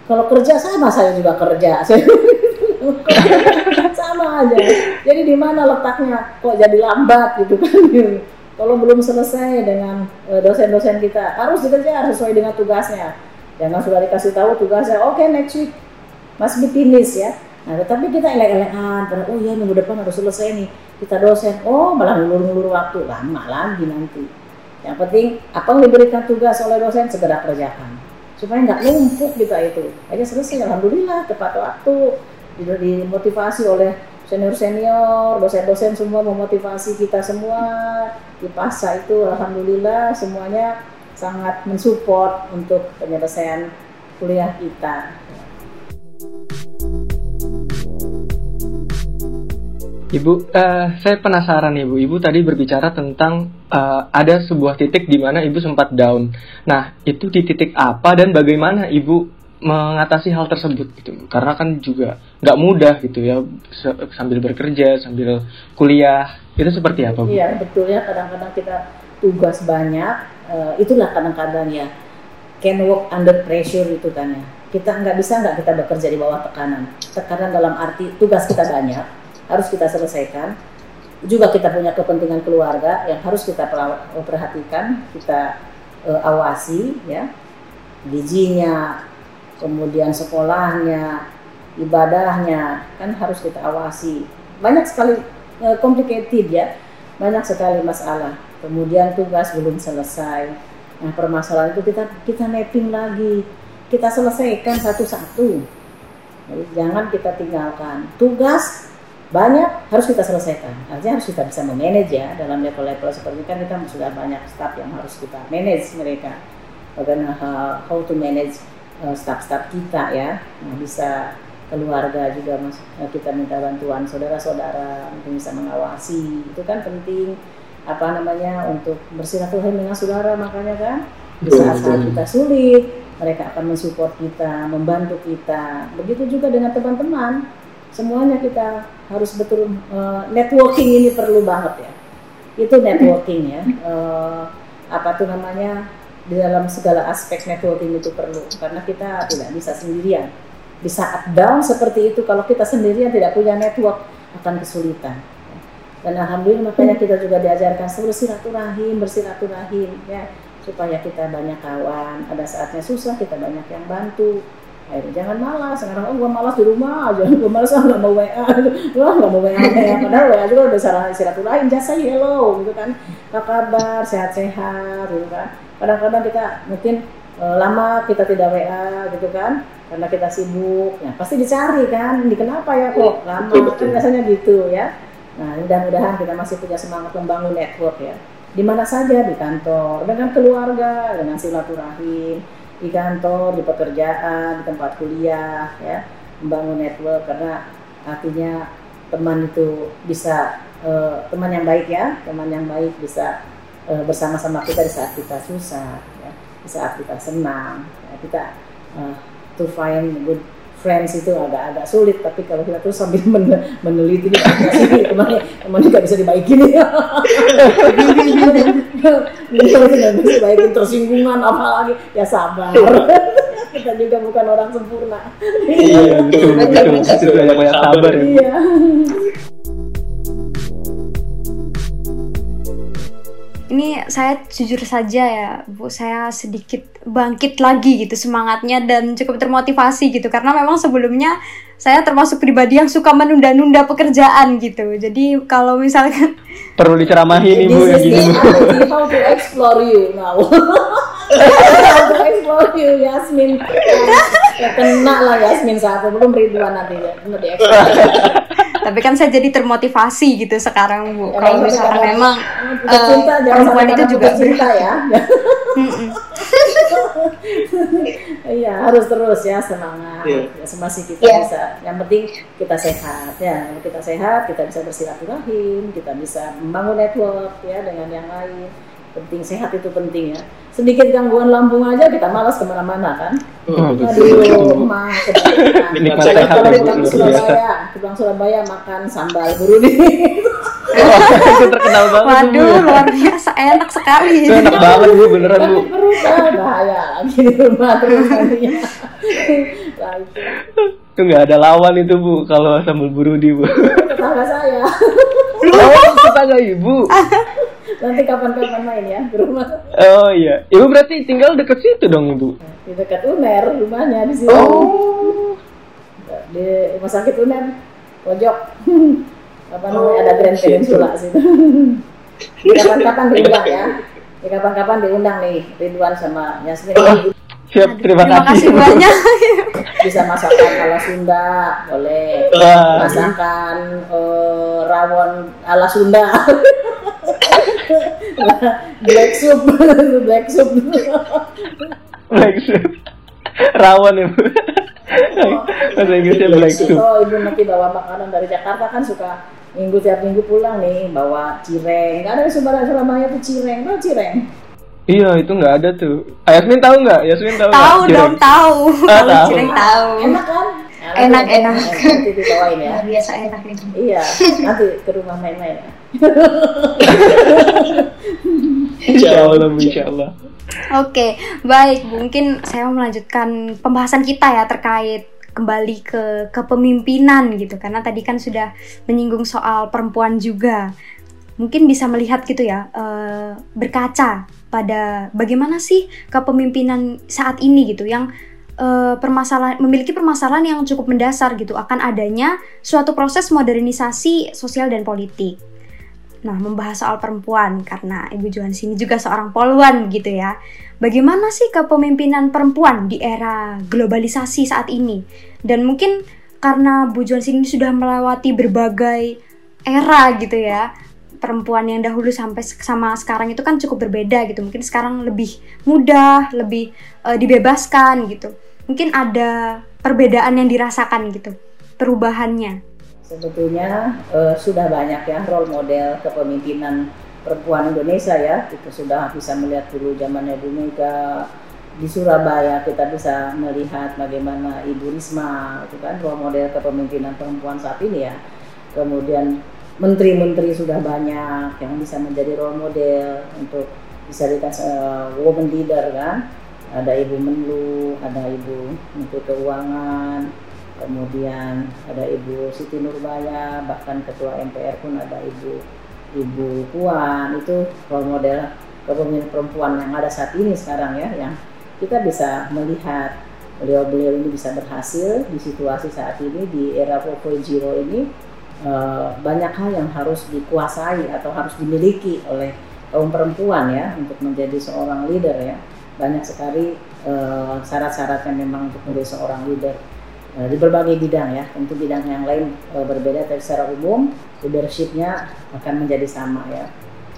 Kalau kerja sama saya juga kerja. Sama aja. Jadi di mana letaknya? Kok jadi lambat gitu kan kalau belum selesai dengan e, dosen-dosen kita harus dikejar sesuai dengan tugasnya jangan sudah dikasih tahu tugasnya oke okay, next week must be finish ya Nah, tetapi kita elek-elekan, oh iya minggu depan harus selesai nih. Kita dosen, oh malah ngulur-ngulur waktu, lama lagi nanti. Yang penting apa yang diberikan tugas oleh dosen segera kerjakan. Supaya nggak numpuk kita itu. Aja selesai, Alhamdulillah tepat waktu. Dimotivasi oleh senior-senior, dosen-dosen semua memotivasi kita semua. Di PASA itu Alhamdulillah semuanya sangat mensupport untuk penyelesaian kuliah kita. Ibu, uh, saya penasaran Ibu. Ibu tadi berbicara tentang uh, ada sebuah titik di mana Ibu sempat down. Nah, itu di titik apa dan bagaimana Ibu mengatasi hal tersebut gitu? Karena kan juga nggak mudah gitu ya, sambil bekerja, sambil kuliah. Itu seperti apa Bu? Iya, betul ya. Kadang-kadang kita tugas banyak. Uh, itulah kadang-kadang ya can work under pressure itu kan ya. Kita nggak bisa nggak kita bekerja di bawah tekanan. Tekanan dalam arti tugas kita banyak harus kita selesaikan. Juga kita punya kepentingan keluarga yang harus kita perhatikan, kita uh, awasi ya. Gizinya, kemudian sekolahnya, ibadahnya kan harus kita awasi. Banyak sekali uh, complicated ya. Banyak sekali masalah. Kemudian tugas belum selesai. Nah, permasalahan itu kita kita mapping lagi. Kita selesaikan satu-satu. jangan kita tinggalkan. Tugas banyak harus kita selesaikan. Artinya harus kita bisa memanage ya dalam level-level seperti kan kita sudah banyak staff yang harus kita manage mereka. Bagaimana how to manage staff-staff kita ya. Nah, bisa keluarga juga mas, uh, kita minta bantuan saudara-saudara untuk bisa mengawasi. Itu kan penting apa namanya untuk bersilaturahim dengan saudara makanya kan di saat-saat kita sulit mereka akan mensupport kita membantu kita. Begitu juga dengan teman-teman. Semuanya kita harus betul uh, networking ini perlu banget ya. Itu networking ya uh, apa tuh namanya di dalam segala aspek networking itu perlu. Karena kita tidak bisa sendirian. Di saat down seperti itu kalau kita sendirian tidak punya network akan kesulitan. Dan alhamdulillah makanya kita juga diajarkan bersilaturahim bersilaturahim ya. Supaya kita banyak kawan ada saatnya susah kita banyak yang bantu. Akhirnya jangan malas sekarang oh gue malas di rumah aja gue malas ah nggak mau wa wah nggak mau wa ya. Padahal wa juga udah sarana silaturahim say hello gitu kan. Apa kabar? Sehat-sehat gitu kan kadang-kadang kita mungkin e, lama kita tidak wa gitu kan karena kita sibuk ya pasti dicari kan ini kenapa ya kok lama? kan biasanya gitu ya. Nah mudah-mudahan kita masih punya semangat membangun network ya. Di mana saja di kantor, dengan keluarga, dengan silaturahim, di kantor, di pekerjaan, di tempat kuliah, ya, membangun network karena artinya teman itu bisa eh, teman yang baik ya, teman yang baik bisa eh, bersama-sama kita di saat kita susah, ya, di saat kita senang, ya, kita eh, to find good friends itu agak-agak sulit tapi kalau kita terus sambil men meneliti nih sini temannya temannya nggak bisa dibaikin ya? Nggak bisa dibaikin tersinggungan apalagi. Ya sabar. Kita juga bukan orang sempurna. Iya, betul, betul. Banyak-banyak sabar ya. iya Ini saya jujur saja ya, Bu, saya sedikit bangkit lagi gitu semangatnya dan cukup termotivasi gitu karena memang sebelumnya saya termasuk pribadi yang suka menunda-nunda pekerjaan gitu. Jadi kalau misalkan Perlu diceramahin ibu yang This is gini bu. how to explore you now. how to explore you, Yasmin. Ya, kena lah Yasmin satu, belum Ridwan nanti ya. Di explore. tapi kan saya jadi termotivasi gitu sekarang Bu. Ya, kalau misalkan memang cinta, jangan perempuan sampai itu juga cinta ya. Iya harus terus ya semangat. Iya. Ya, semasi kita Iya. bisa. Yang penting kita sehat ya. Kalau kita sehat kita bisa bersilaturahim, kita bisa membangun network ya dengan yang lain. Penting sehat itu penting ya. Sedikit gangguan lambung aja kita malas ke mana-mana kan. Oh, Aduh, betul. mah Kalau ya. Surabaya, pulang Surabaya makan sambal buruni. Wah, itu terkenal banget Bu. Waduh, luar biasa enak sekali. Itu enak banget bu, beneran bu. Perut ah, bahaya lagi di rumah terus nantinya. Nah, itu Itu nggak ada lawan itu bu, kalau sambal burudi bu. tetangga saya. Oh, tetangga ibu. Nanti kapan-kapan main ya ke rumah. Oh iya, ibu berarti tinggal deket situ dong ibu. Di dekat UNER rumahnya di sini. Oh, Di rumah sakit UNER pojok. Apa namanya ada Grand Peninsula situ. Kapan-kapan diundang ya. Di kapan-kapan diundang nih Ridwan sama Yasmin. siap, terima, Terima kasih Bu. banyak. Bisa masakan ala Sunda, boleh. Masakan eh, rawon ala Sunda black soup black soup black soup. Rawon ibu. Bahasa Inggrisnya black soup. oh ibu nanti bawa makanan dari Jakarta kan suka minggu tiap minggu pulang nih bawa cireng nggak ada di Surabaya Surabaya tuh cireng tahu cireng Iya, itu nggak ada tuh. Yasmin tahu nggak? Yasmin tahu nggak? tahu dong, tahu. Ah, tahu. cireng tahu. enak kan Enak, nanti- enak. nanti dibawain ya biasa enak ini. iya nanti ke rumah main-main ya Insya Allah, Bu, insya Allah. Oke, baik. Mungkin saya mau melanjutkan pembahasan kita ya terkait kembali ke kepemimpinan gitu karena tadi kan sudah menyinggung soal perempuan juga. Mungkin bisa melihat gitu ya, eh, berkaca pada bagaimana sih kepemimpinan saat ini gitu yang eh, permasalahan memiliki permasalahan yang cukup mendasar gitu akan adanya suatu proses modernisasi sosial dan politik. Nah, membahas soal perempuan karena Ibu Johan sini juga seorang poluan gitu ya. Bagaimana sih kepemimpinan perempuan di era globalisasi saat ini? Dan mungkin karena Bu Johan sini sudah melewati berbagai era gitu ya. Perempuan yang dahulu sampai sama sekarang itu kan cukup berbeda gitu. Mungkin sekarang lebih mudah, lebih eh, dibebaskan gitu. Mungkin ada perbedaan yang dirasakan gitu. Perubahannya. sebetulnya eh, sudah banyak ya role model kepemimpinan perempuan Indonesia ya kita sudah bisa melihat dulu zamannya Bu Mega di Surabaya kita bisa melihat bagaimana Ibu Risma itu kan role model kepemimpinan perempuan saat ini ya kemudian menteri-menteri sudah banyak yang bisa menjadi role model untuk bisa dikasih eh, woman leader kan ada Ibu Menlu ada Ibu Menteri Keuangan kemudian ada Ibu Siti Nurbaya, bahkan Ketua MPR pun ada Ibu Ibu Puan, itu role model kepemimpinan perempuan yang ada saat ini sekarang ya, yang kita bisa melihat beliau-beliau ini bisa berhasil di situasi saat ini di era 4.0 ini. Eh, banyak hal yang harus dikuasai atau harus dimiliki oleh kaum perempuan ya untuk menjadi seorang leader ya banyak sekali eh, syarat-syarat yang memang untuk menjadi seorang leader Eh, di berbagai bidang ya. Tentu bidang yang lain eh, berbeda tapi secara umum leadershipnya akan menjadi sama ya.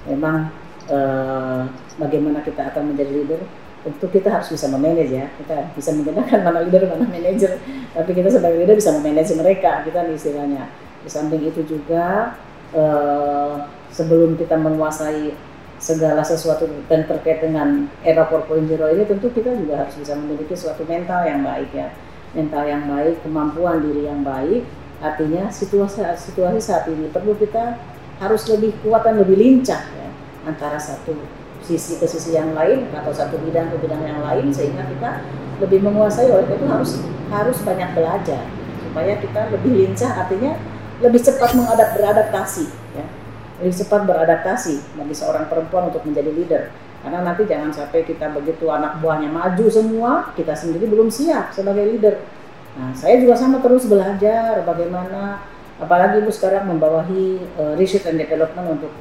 Memang eh, bagaimana kita akan menjadi leader? Tentu kita harus bisa memanage ya. Kita bisa menggunakan mana leader mana manager. Tapi kita sebagai leader bisa memanage mereka kita nih istilahnya. Di samping itu juga eh, sebelum kita menguasai segala sesuatu dan terkait dengan era 4.0 ini tentu kita juga harus bisa memiliki suatu mental yang baik ya. Mental yang baik kemampuan diri yang baik. Artinya situasi situasi saat ini perlu kita harus lebih kuat dan lebih lincah ya antara satu sisi ke sisi yang lain atau satu bidang ke bidang yang lain sehingga kita lebih menguasai. Oleh itu harus harus banyak belajar supaya kita lebih lincah. Artinya lebih cepat mengadap beradaptasi ya lebih cepat beradaptasi bagi seorang perempuan untuk menjadi leader. Karena nanti jangan sampai kita begitu anak buahnya maju semua kita sendiri belum siap sebagai leader. Nah saya juga sama terus belajar bagaimana apalagi ibu sekarang membawahi uh, research and development untuk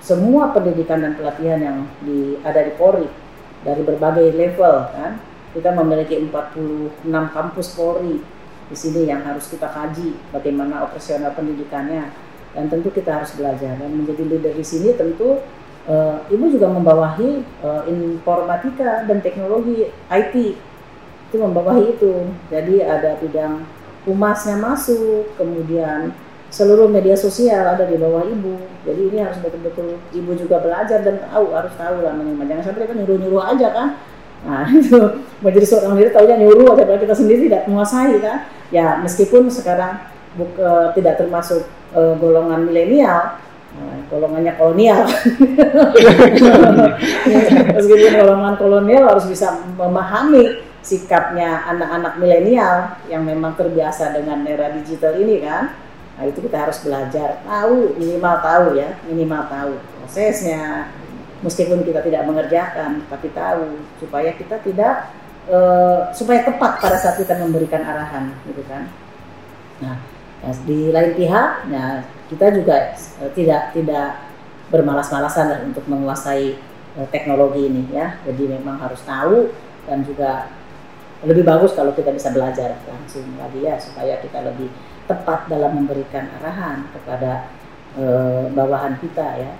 semua pendidikan dan pelatihan yang di, ada di Polri dari berbagai level kan. Kita memiliki 46 kampus Polri di sini yang harus kita kaji bagaimana operasional pendidikannya dan tentu kita harus belajar. Dan menjadi leader di sini tentu uh, ibu juga membawahi uh, informatika dan teknologi IT itu membawahi itu. Jadi ada bidang humasnya masuk kemudian seluruh media sosial ada di bawah ibu. Jadi ini harus betul-betul ibu juga belajar dan tahu harus tahu lah minimal jangan sampai kita nyuruh-nyuruh aja kan? Nah itu menjadi seorang leader tahunya nyuruh aja kita sendiri tidak menguasai kan? Ya meskipun sekarang buka, tidak termasuk uh, golongan milenial Nah, golongannya kolonial. Meskipun golongan kolonial harus bisa memahami sikapnya anak-anak milenial yang memang terbiasa dengan era digital ini kan. Nah itu kita harus belajar, tahu minimal tahu ya, minimal tahu prosesnya. Meskipun kita tidak mengerjakan, tapi tahu supaya kita tidak uh, supaya tepat pada saat kita memberikan arahan, gitu kan. Nah, di lain pihak, ya kita juga uh, tidak tidak bermalas-malasan untuk menguasai uh, teknologi ini ya. Jadi memang harus tahu dan juga lebih bagus kalau kita bisa belajar langsung lagi ya supaya kita lebih tepat dalam memberikan arahan kepada e, bawahan kita ya.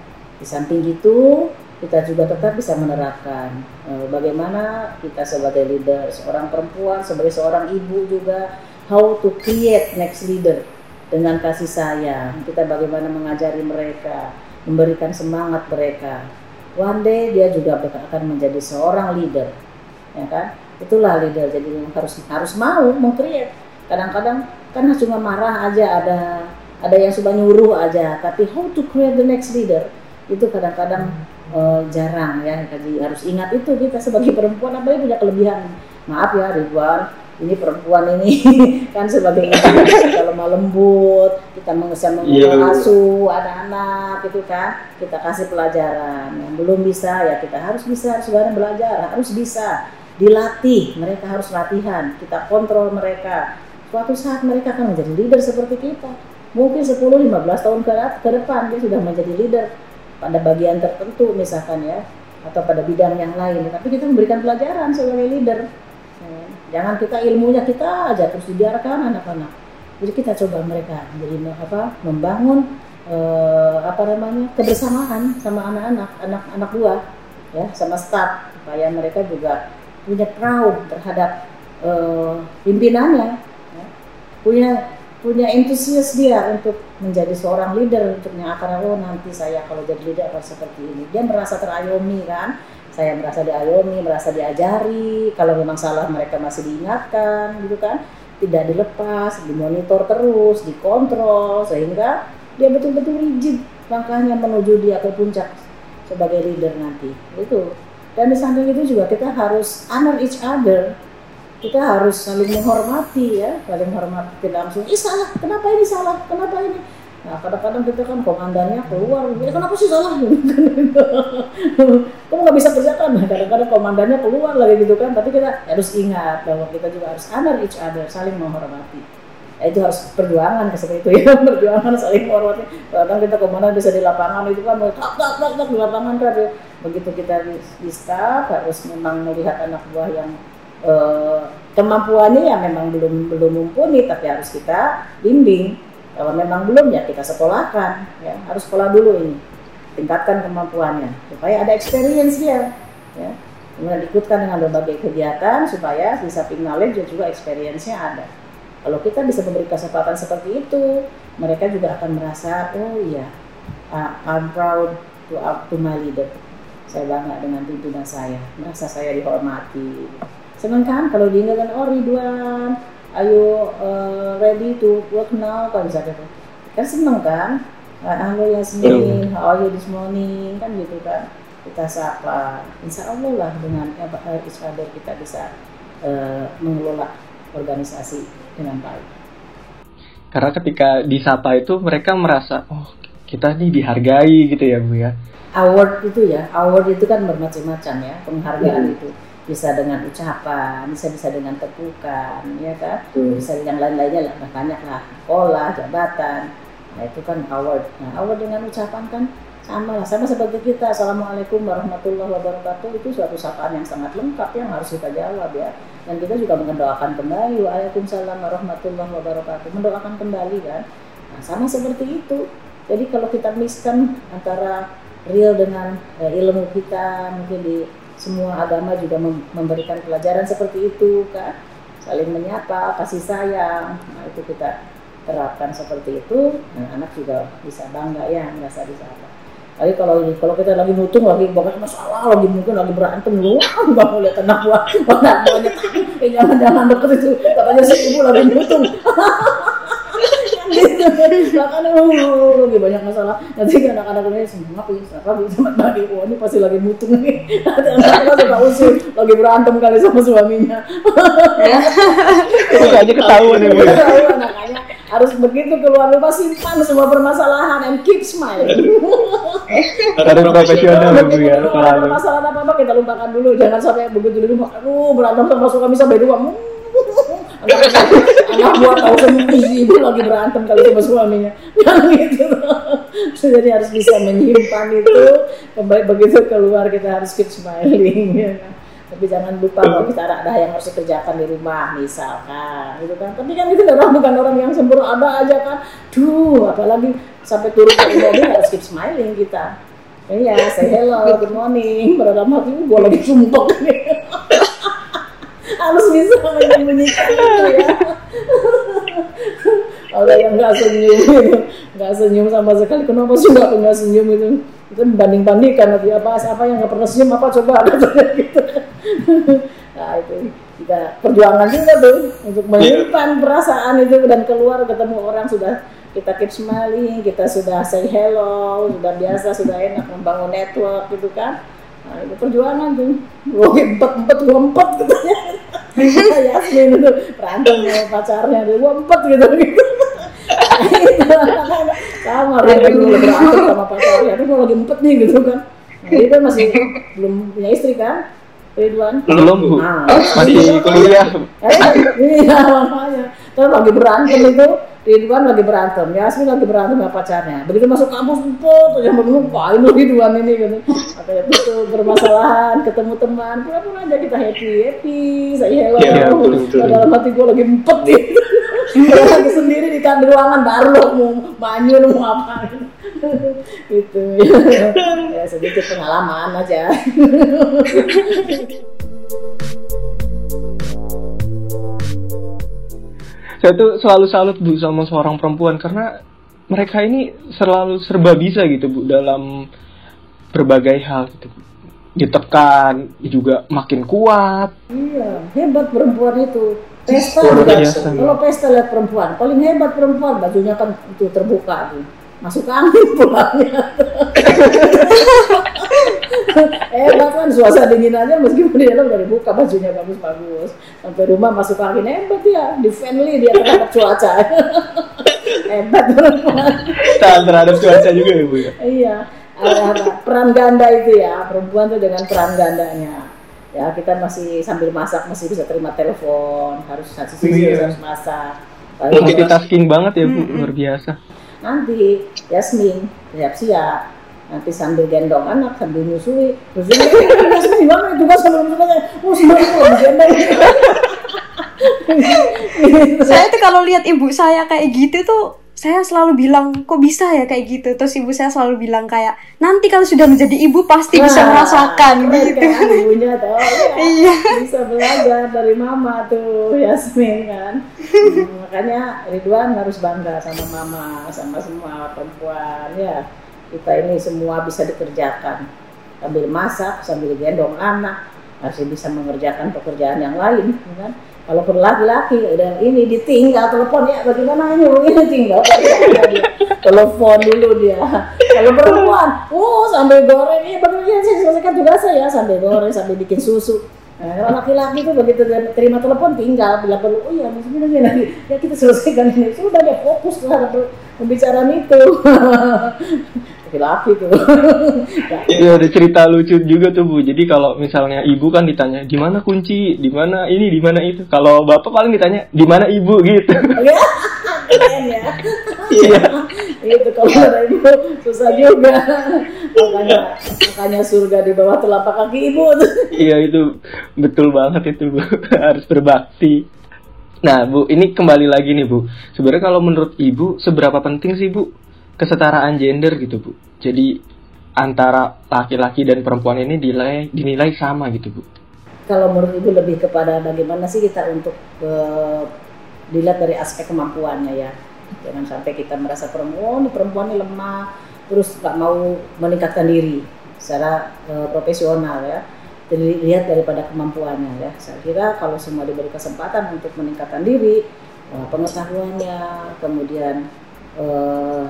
Di samping itu kita juga tetap bisa menerapkan e, bagaimana kita sebagai leader, seorang perempuan, sebagai seorang ibu juga how to create next leader dengan kasih sayang. Kita bagaimana mengajari mereka, memberikan semangat mereka. One day dia juga akan menjadi seorang leader, ya kan? Itulah leader. Jadi harus harus mau mengcreate. Kadang-kadang kan cuma marah aja ada ada yang suka nyuruh aja tapi how to create the next leader itu kadang-kadang uh, jarang ya jadi harus ingat itu kita sebagai perempuan apa yang punya kelebihan maaf ya Ridwan ini perempuan ini kan sebagai kalau mau lembut kita bisa mengasuh yeah. anak-anak itu kan kita kasih pelajaran yang belum bisa ya kita harus bisa harus belajar harus bisa dilatih mereka harus latihan kita kontrol mereka suatu saat mereka akan menjadi leader seperti kita. Mungkin 10-15 tahun ke, ke depan dia sudah menjadi leader pada bagian tertentu misalkan ya atau pada bidang yang lain. Tapi kita memberikan pelajaran sebagai leader. Ya, jangan kita ilmunya kita aja terus dibiarkan anak-anak. Jadi kita coba mereka jadi apa membangun eh, apa namanya kebersamaan sama anak-anak anak-anak buah ya sama staff supaya mereka juga punya proud terhadap eh, pimpinannya punya punya entusias dia untuk menjadi seorang leader untuk yang akan oh nanti saya kalau jadi leader akan seperti ini. Dia merasa terayomi kan saya merasa diayomi merasa diajari. Kalau memang salah mereka masih diingatkan gitu kan. Tidak dilepas dimonitor terus dikontrol sehingga dia betul-betul rigid langkahnya menuju dia ke puncak sebagai leader nanti. Itu. Dan di samping itu juga kita harus honor each other. Kita harus saling menghormati ya. Saling menghormati tidak langsung ih salah. Kenapa ini salah? Kenapa ini nah kadang-kadang kita kan komandannya keluar. Ya kenapa sih salah? Kamu nggak bisa kerjakan nah, kadang-kadang komandannya keluar lagi gitu kan. Tapi kita harus ingat bahwa kita juga harus honor each other saling menghormati. Ya, itu harus perjuangan seperti itu ya perjuangan saling menghormati. Kadang kita komandan bisa di lapangan itu kan tak tak tak tak di lapangan kan begitu kita di, di staff harus memang melihat anak buah yang Eh, kemampuannya ya memang belum belum mumpuni tapi harus kita bimbing kalau memang belum ya kita sekolahkan ya. Harus sekolah dulu ini. Tingkatkan kemampuannya supaya ada experience dia ya. Kemudian ikutkan dengan berbagai kegiatan supaya samping knowledge dan juga experience-nya ada. Kalau kita bisa memberi kesempatan seperti itu mereka juga akan merasa oh iya uh, I'm proud to up to my leader. Saya bangga dengan pimpinan saya merasa saya dihormati. Senang kan kalau diingatkan oh Ridwan ayo uh, ready to work now kan bisa gitu. Kan seneng kan? Halo Yasmin how are you this morning kan gitu kan. Kita sapa insya Allah lah dengan uh, each other kita bisa uh, mengelola organisasi dengan baik. Karena ketika disapa itu mereka merasa oh kita nih dihargai gitu ya Bu ya. award itu ya award itu kan bermacam-macam ya penghargaan itu bisa dengan ucapan bisa bisa dengan tepukan ya kan? Hmm. bisa dengan lain-lainnya lah banyak lah sekolah jabatan. Nah itu kan award. Nah award dengan ucapan kan sama lah. Sama seperti kita assalamualaikum warahmatullahi wabarakatuh itu suatu sapaan yang sangat lengkap yang harus kita jawab ya. Dan kita juga mendoakan kembali waalaikumsalam warahmatullahi wabarakatuh. Mendoakan kembali kan? Nah sama seperti itu. Jadi kalau kita miskan antara real dengan eh, ilmu kita mungkin di semua agama juga mem- memberikan pelajaran seperti itu kan? Saling menyapa kasih sayang. Nah itu kita terapkan seperti itu dan anak juga bisa bangga ya merasa disapa tapi kalau kalau kita lagi nutung lagi banyak masalah lagi mungkin lagi berantem lu nggak mau lihat anak gua anak buahnya eh, jangan jangan deket itu. Katanya si ibu lagi nutung gitu makanya uh, lagi banyak masalah. Nanti anak-anak ini semua ya apa bisa tadi wah ini pasti lagi mutung nih. Nanti anak-anak suka usul lagi berantem kali sama suaminya. Itu aja ketahuan ya ya. Ketahuan, makanya harus begitu keluar rumah simpan semua permasalahan and keep smiling Harus profesional ya Bu ya. Begitu kalau ada permasalahan apa apa kita lupakan dulu. Jangan sampai begitu rumah aduh berantem sama suami sampai dua anak buat tahu sendiri ibu lagi berantem kali sama suaminya yang gitu jadi harus bisa menyimpan itu kembali begitu keluar kita harus keep smiling ya kan? tapi jangan lupa kalau kita ada, yang harus dikerjakan di rumah misalkan gitu kan tapi kan itu orang bukan orang yang sempurna ada aja kan duh apalagi sampai turun ke mobil harus keep smiling kita Iya, say hello, good morning. Pada dalam hati gue lagi nih. Harus bisa menyembunyikan itu ya. Ada yang nggak senyum gitu, nggak senyum sama sekali. Kenapa sih nggak nggak senyum itu? Itu membanding bandingkan nanti apa apa yang nggak pernah senyum apa coba gitu. Nah itu kita perjuangan juga tuh untuk menyimpan perasaan itu dan keluar ketemu orang sudah kita keep smiling, kita sudah say hello, sudah biasa, sudah enak membangun network gitu kan. Nah, perjuangan tuh. Gue empat empat gue empat katanya. Yasmin itu berantem sama pacarnya, dia gue empat gitu gitu. sama dia dulu berantem sama pacarnya, tapi gue lagi empat nih gitu kan. Nah, dia kan masih belum punya istri kan, Ridwan. Belum Bu. Nah, Masih kuliah. Eh, iya makanya. Terus lagi berantem itu, Ridwan lagi berantem, Yasmin lagi berantem sama pacarnya. Begitu masuk kampus, tuh yang ini Ridwan ini gitu. Katanya tuh bermasalahan, ketemu teman, pura-pura aja kita happy, happy, saya hello. Betul, betul. Dalam hati gue lagi empet gitu. Lagi sendiri di kan di ruangan baru lo mau manyun mau apa gitu. ya sedikit pengalaman aja. Saya tuh selalu salut Bu sama seorang perempuan karena mereka ini selalu serba bisa gitu Bu dalam berbagai hal gitu. Bu. Ditekan juga makin kuat. Iya, hebat perempuan itu. Pesta biasa. Kalau pesta lihat perempuan, paling hebat perempuan bajunya kan itu terbuka tuh. Masuk angin pulangnya. hebat kan suasana dingin aja meskipun di dalam udah dibuka bajunya bagus-bagus. Sampai rumah masuk angin hebat ya, di friendly dia terhadap cuaca. hebat. Tahan terhadap cuaca juga ya Bu ya. Iya, ada, peran ganda itu ya, perempuan tuh dengan peran gandanya. Ya kita masih sambil masak masih bisa terima telepon, harus satu sisi Iya. harus masak. Multitasking banget ya Bu, luar biasa. nanti Yasmin siap-siap nanti sambil gendong anak sambil nyusui. Terus dia bilang, Yasmin gimana juga sambil nyusui oh sebenarnya kalau digendong Saya tuh kalau lihat ibu saya kayak gitu tuh saya selalu bilang kok bisa ya kayak gitu? Terus ibu saya selalu bilang kayak nanti kalau sudah menjadi ibu pasti bisa Wah, merasakan. gitu. kan ibunya tuh Iya. bisa belajar dari mama tuh Yasmin kan. Hmm, makanya Ridwan harus bangga sama mama sama semua perempuan ya kita ini semua bisa dikerjakan. Sambil masak sambil gendong anak masih bisa mengerjakan pekerjaan yang lain ya kan? Kalau per laki-laki udah ini ditinggal telepon ya bagaimana ini? Ini tinggal telepon dulu dia. Kalau perempuan oh sambil goreng. Ya bagaimana ya, saya selesaikan tugas saya. Sambil goreng sambil bikin susu. Nah, kalau laki-laki itu begitu terima telepon tinggal bila perlu oh iya gini lagi. Ya kita selesaikan ini. Sudah dia fokus terhadap pembicaraan itu laki-laki tuh Ya, Iya ada cerita lucu juga tuh bu. Jadi kalau misalnya ibu kan ditanya di mana kunci, di mana ini, di mana itu. Kalau bapak paling ditanya di mana ibu gitu. ya keren ya Iya. itu kalau ada ibu susah juga makanya makanya surga di bawah telapak kaki ibu tuh Iya itu betul banget itu bu. Harus berbakti. Nah bu, ini kembali lagi nih bu. Sebenarnya kalau menurut ibu seberapa penting sih bu kesetaraan gender gitu bu? Jadi antara laki-laki dan perempuan ini dinilai dinilai sama gitu bu. kalau menurut ibu lebih kepada bagaimana sih kita untuk eh, dilihat dari aspek kemampuannya ya jangan sampai kita merasa perempuan oh, perempuan ini lemah terus nggak mau meningkatkan diri secara eh, profesional ya jadi lihat daripada kemampuannya ya saya kira kalau semua diberi kesempatan untuk meningkatkan diri eh, pengetahuannya kemudian eh,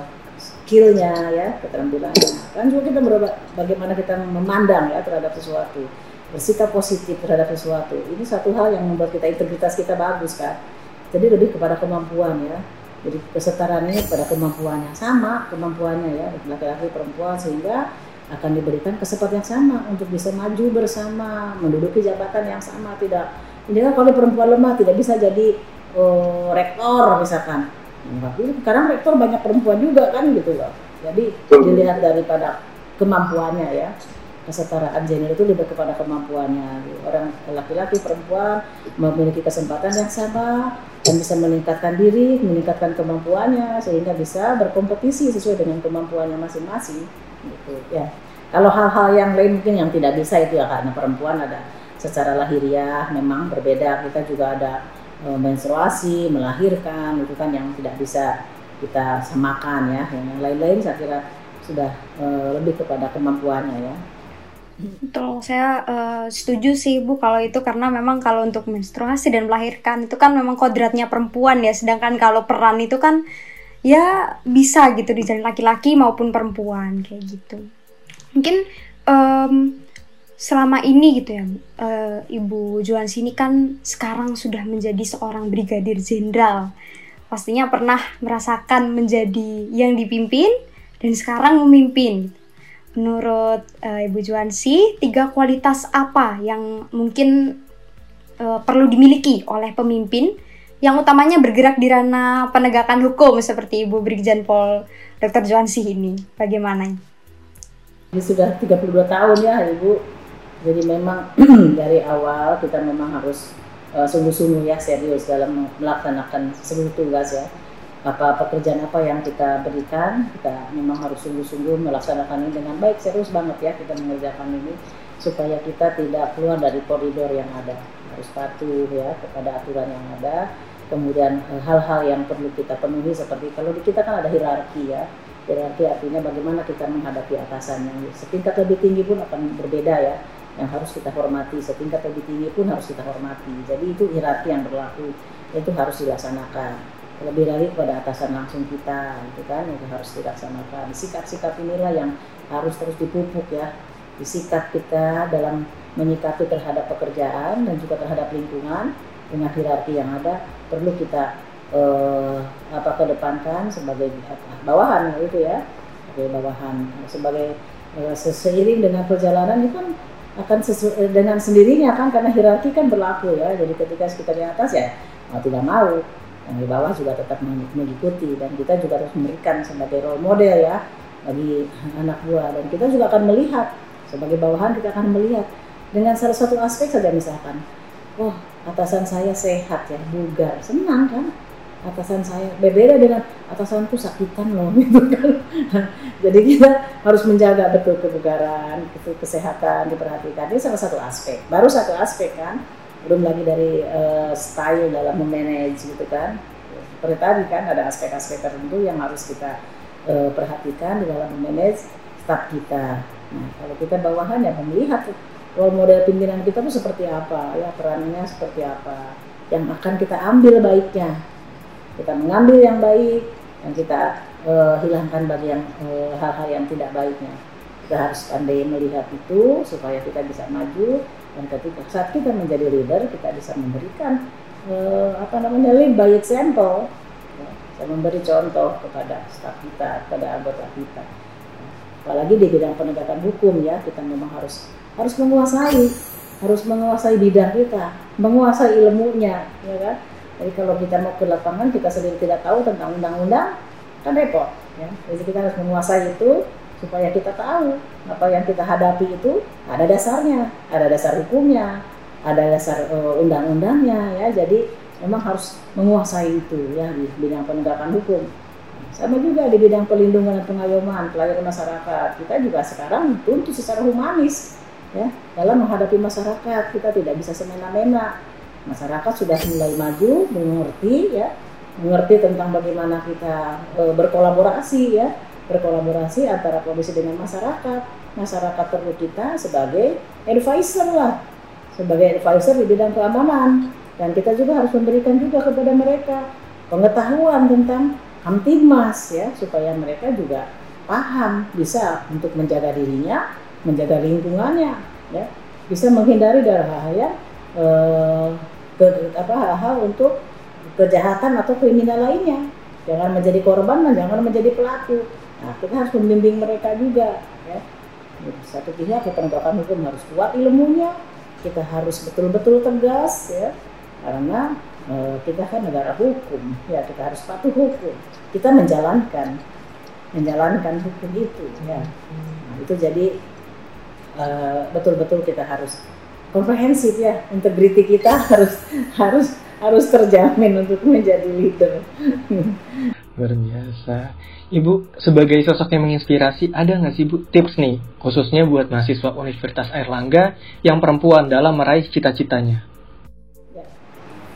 skillnya ya keterampilannya kan juga kita berubah bagaimana kita memandang ya terhadap sesuatu. Bersikap positif terhadap sesuatu. Ini satu hal yang membuat kita integritas kita bagus kan. Jadi lebih kepada kemampuan ya. Jadi kesetaraannya pada kemampuannya. Sama kemampuannya ya laki-laki perempuan sehingga akan diberikan kesempatan yang sama untuk bisa maju bersama menduduki jabatan yang sama tidak. Jadi kalau perempuan lemah tidak bisa jadi eh, rektor misalkan sekarang rektor banyak perempuan juga kan gitu loh. Jadi dilihat daripada kemampuannya ya. Kesetaraan gender itu lebih kepada kemampuannya. Orang laki-laki perempuan memiliki kesempatan yang sama dan bisa meningkatkan diri meningkatkan kemampuannya sehingga bisa berkompetisi sesuai dengan kemampuannya masing-masing gitu ya. Kalau hal-hal yang lain mungkin yang tidak bisa itu ya karena perempuan ada secara lahiriah memang berbeda. Kita juga ada menstruasi melahirkan itu kan yang tidak bisa kita samakan ya. Yang lain-lain saya kira sudah e, lebih kepada kemampuannya ya. Betul, saya eh, setuju sih Bu kalau itu karena memang kalau untuk menstruasi dan melahirkan itu kan memang kodratnya perempuan ya, sedangkan kalau peran itu kan ya bisa gitu dijalin laki-laki maupun perempuan kayak gitu. Mungkin em, selama ini gitu ya, eh, Ibu Juan sini kan sekarang sudah menjadi seorang brigadir jenderal. Pastinya pernah merasakan menjadi yang dipimpin dan sekarang memimpin. Menurut eh, Ibu Juansi, tiga kualitas apa yang mungkin eh, perlu dimiliki oleh pemimpin yang utamanya bergerak di ranah penegakan hukum seperti Ibu Brigjen Pol Dr. Juansi ini? Bagaimana? Ini sudah 32 tahun ya Ibu. Jadi memang dari awal kita memang harus uh, sungguh-sungguh ya serius dalam melaksanakan seluruh tugas ya. Apa pekerjaan apa yang kita berikan, kita memang harus sungguh-sungguh melaksanakan ini dengan baik, serius banget ya kita mengerjakan ini supaya kita tidak keluar dari koridor yang ada. Harus patuh ya kepada aturan yang ada. Kemudian eh, hal-hal yang perlu kita penuhi seperti kalau di kita kan ada hierarki ya hierarki artinya bagaimana kita menghadapi atasan yang setingkat lebih tinggi pun akan berbeda ya yang harus kita hormati. Setingkat lebih tinggi pun harus kita hormati. Jadi itu hierarki yang berlaku. Itu harus dilaksanakan. Lebih lagi kepada atasan langsung kita itu kan itu harus dilaksanakan. Sikap-sikap inilah yang harus terus dipupuk ya. Di sikap kita dalam menyikapi terhadap pekerjaan dan juga terhadap lingkungan dengan hierarki yang ada perlu kita eh, apa kedepankan sebagai bawahan itu ya. Sebagai bawahan sebagai eh, se- seiring dengan perjalanan itu kan akan sesu- eh, dengan sendirinya kan karena hierarki kan berlaku ya. Jadi ketika kita di atas ya mau tidak mau yang di bawah juga tetap meng- mengikuti. Dan kita juga harus memberikan sebagai role model ya bagi anak buah. Dan kita juga akan melihat sebagai bawahan kita akan melihat. Dengan salah satu aspek saja misalkan oh atasan saya sehat ya bugar. Senang kan atasan saya. Berbeda dengan atasanku sakitan loh gitu kan. Jadi kita harus menjaga betul kebugaran itu kesehatan diperhatikan. Ini salah satu aspek. Baru satu aspek kan belum lagi dari uh, style dalam memanage gitu kan. Seperti tadi kan ada aspek-aspek tertentu yang harus kita uh, perhatikan di dalam memanage staff kita. Nah kalau kita bawahannya melihat role model pimpinan kita itu seperti apa ya perannya seperti apa yang akan kita ambil baiknya kita mengambil yang baik dan kita uh, hilangkan bagi yang hal hal-hal yang tidak baiknya. Kita harus pandai melihat itu supaya kita bisa maju dan ketika saat kita menjadi leader kita bisa memberikan uh, apa namanya lead by example ya, saya memberi contoh kepada staf kita kepada anggota kita. Apalagi di bidang penegakan hukum ya kita memang harus harus menguasai harus menguasai bidang kita menguasai ilmunya ya kan jadi kalau kita mau ke lapangan kita sendiri tidak tahu tentang undang-undang kan repot ya. Jadi kita harus menguasai itu supaya kita tahu apa yang kita hadapi itu ada dasarnya, ada dasar hukumnya, ada dasar uh, undang-undangnya ya. Jadi memang harus menguasai itu ya di bidang penegakan hukum. Sama juga di bidang pelindungan dan pengayoman pelayanan masyarakat. Kita juga sekarang tuntut secara humanis ya dalam menghadapi masyarakat kita tidak bisa semena-mena masyarakat sudah mulai maju mengerti ya. Mengerti tentang bagaimana kita e, berkolaborasi ya. Berkolaborasi antara polisi dengan masyarakat. Masyarakat perlu kita sebagai advisor lah. Sebagai advisor di bidang keamanan. Dan kita juga harus memberikan juga kepada mereka pengetahuan tentang hamtimas ya. Supaya mereka juga paham bisa untuk menjaga dirinya menjaga lingkungannya ya. Bisa menghindari dari eh, apa hal-hal untuk kejahatan atau kriminal lainnya. Jangan menjadi korban dan jangan menjadi pelaku. Nah, kita harus membimbing mereka juga ya. Satu pihak ya penegakan hukum harus kuat ilmunya, kita harus betul-betul tegas ya. Karena e, kita kan negara hukum, ya kita harus patuh hukum. Kita menjalankan menjalankan hukum itu ya. Nah, itu jadi eh, betul-betul kita harus komprehensif ya integriti kita harus harus harus terjamin untuk menjadi leader. Luar biasa. Ibu, sebagai sosok yang menginspirasi, ada nggak sih Bu tips nih, khususnya buat mahasiswa Universitas Airlangga yang perempuan dalam meraih cita-citanya? Ya.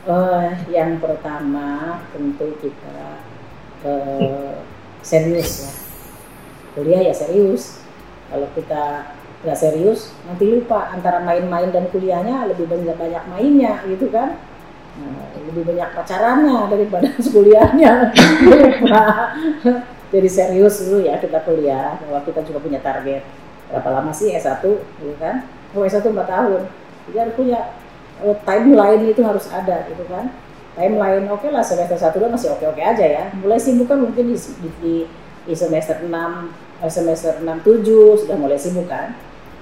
Uh, yang pertama tentu kita uh, serius ya. Kuliah ya serius. Kalau kita nggak serius nanti lupa antara main-main dan kuliahnya lebih banyak banyak mainnya gitu kan? Nah, lebih banyak pacarannya daripada kuliahnya jadi serius dulu ya kita kuliah bahwa kita juga punya target. Berapa lama sih S1 gitu kan? Oh S1 4 tahun. Jadi harus punya oh, timeline itu harus ada gitu kan? Timeline oke okay lah semester satu masih oke oke aja ya. Mulai sibuk kan mungkin di, di, di semester 6 eh, semester 6 7 sudah mulai sibuk kan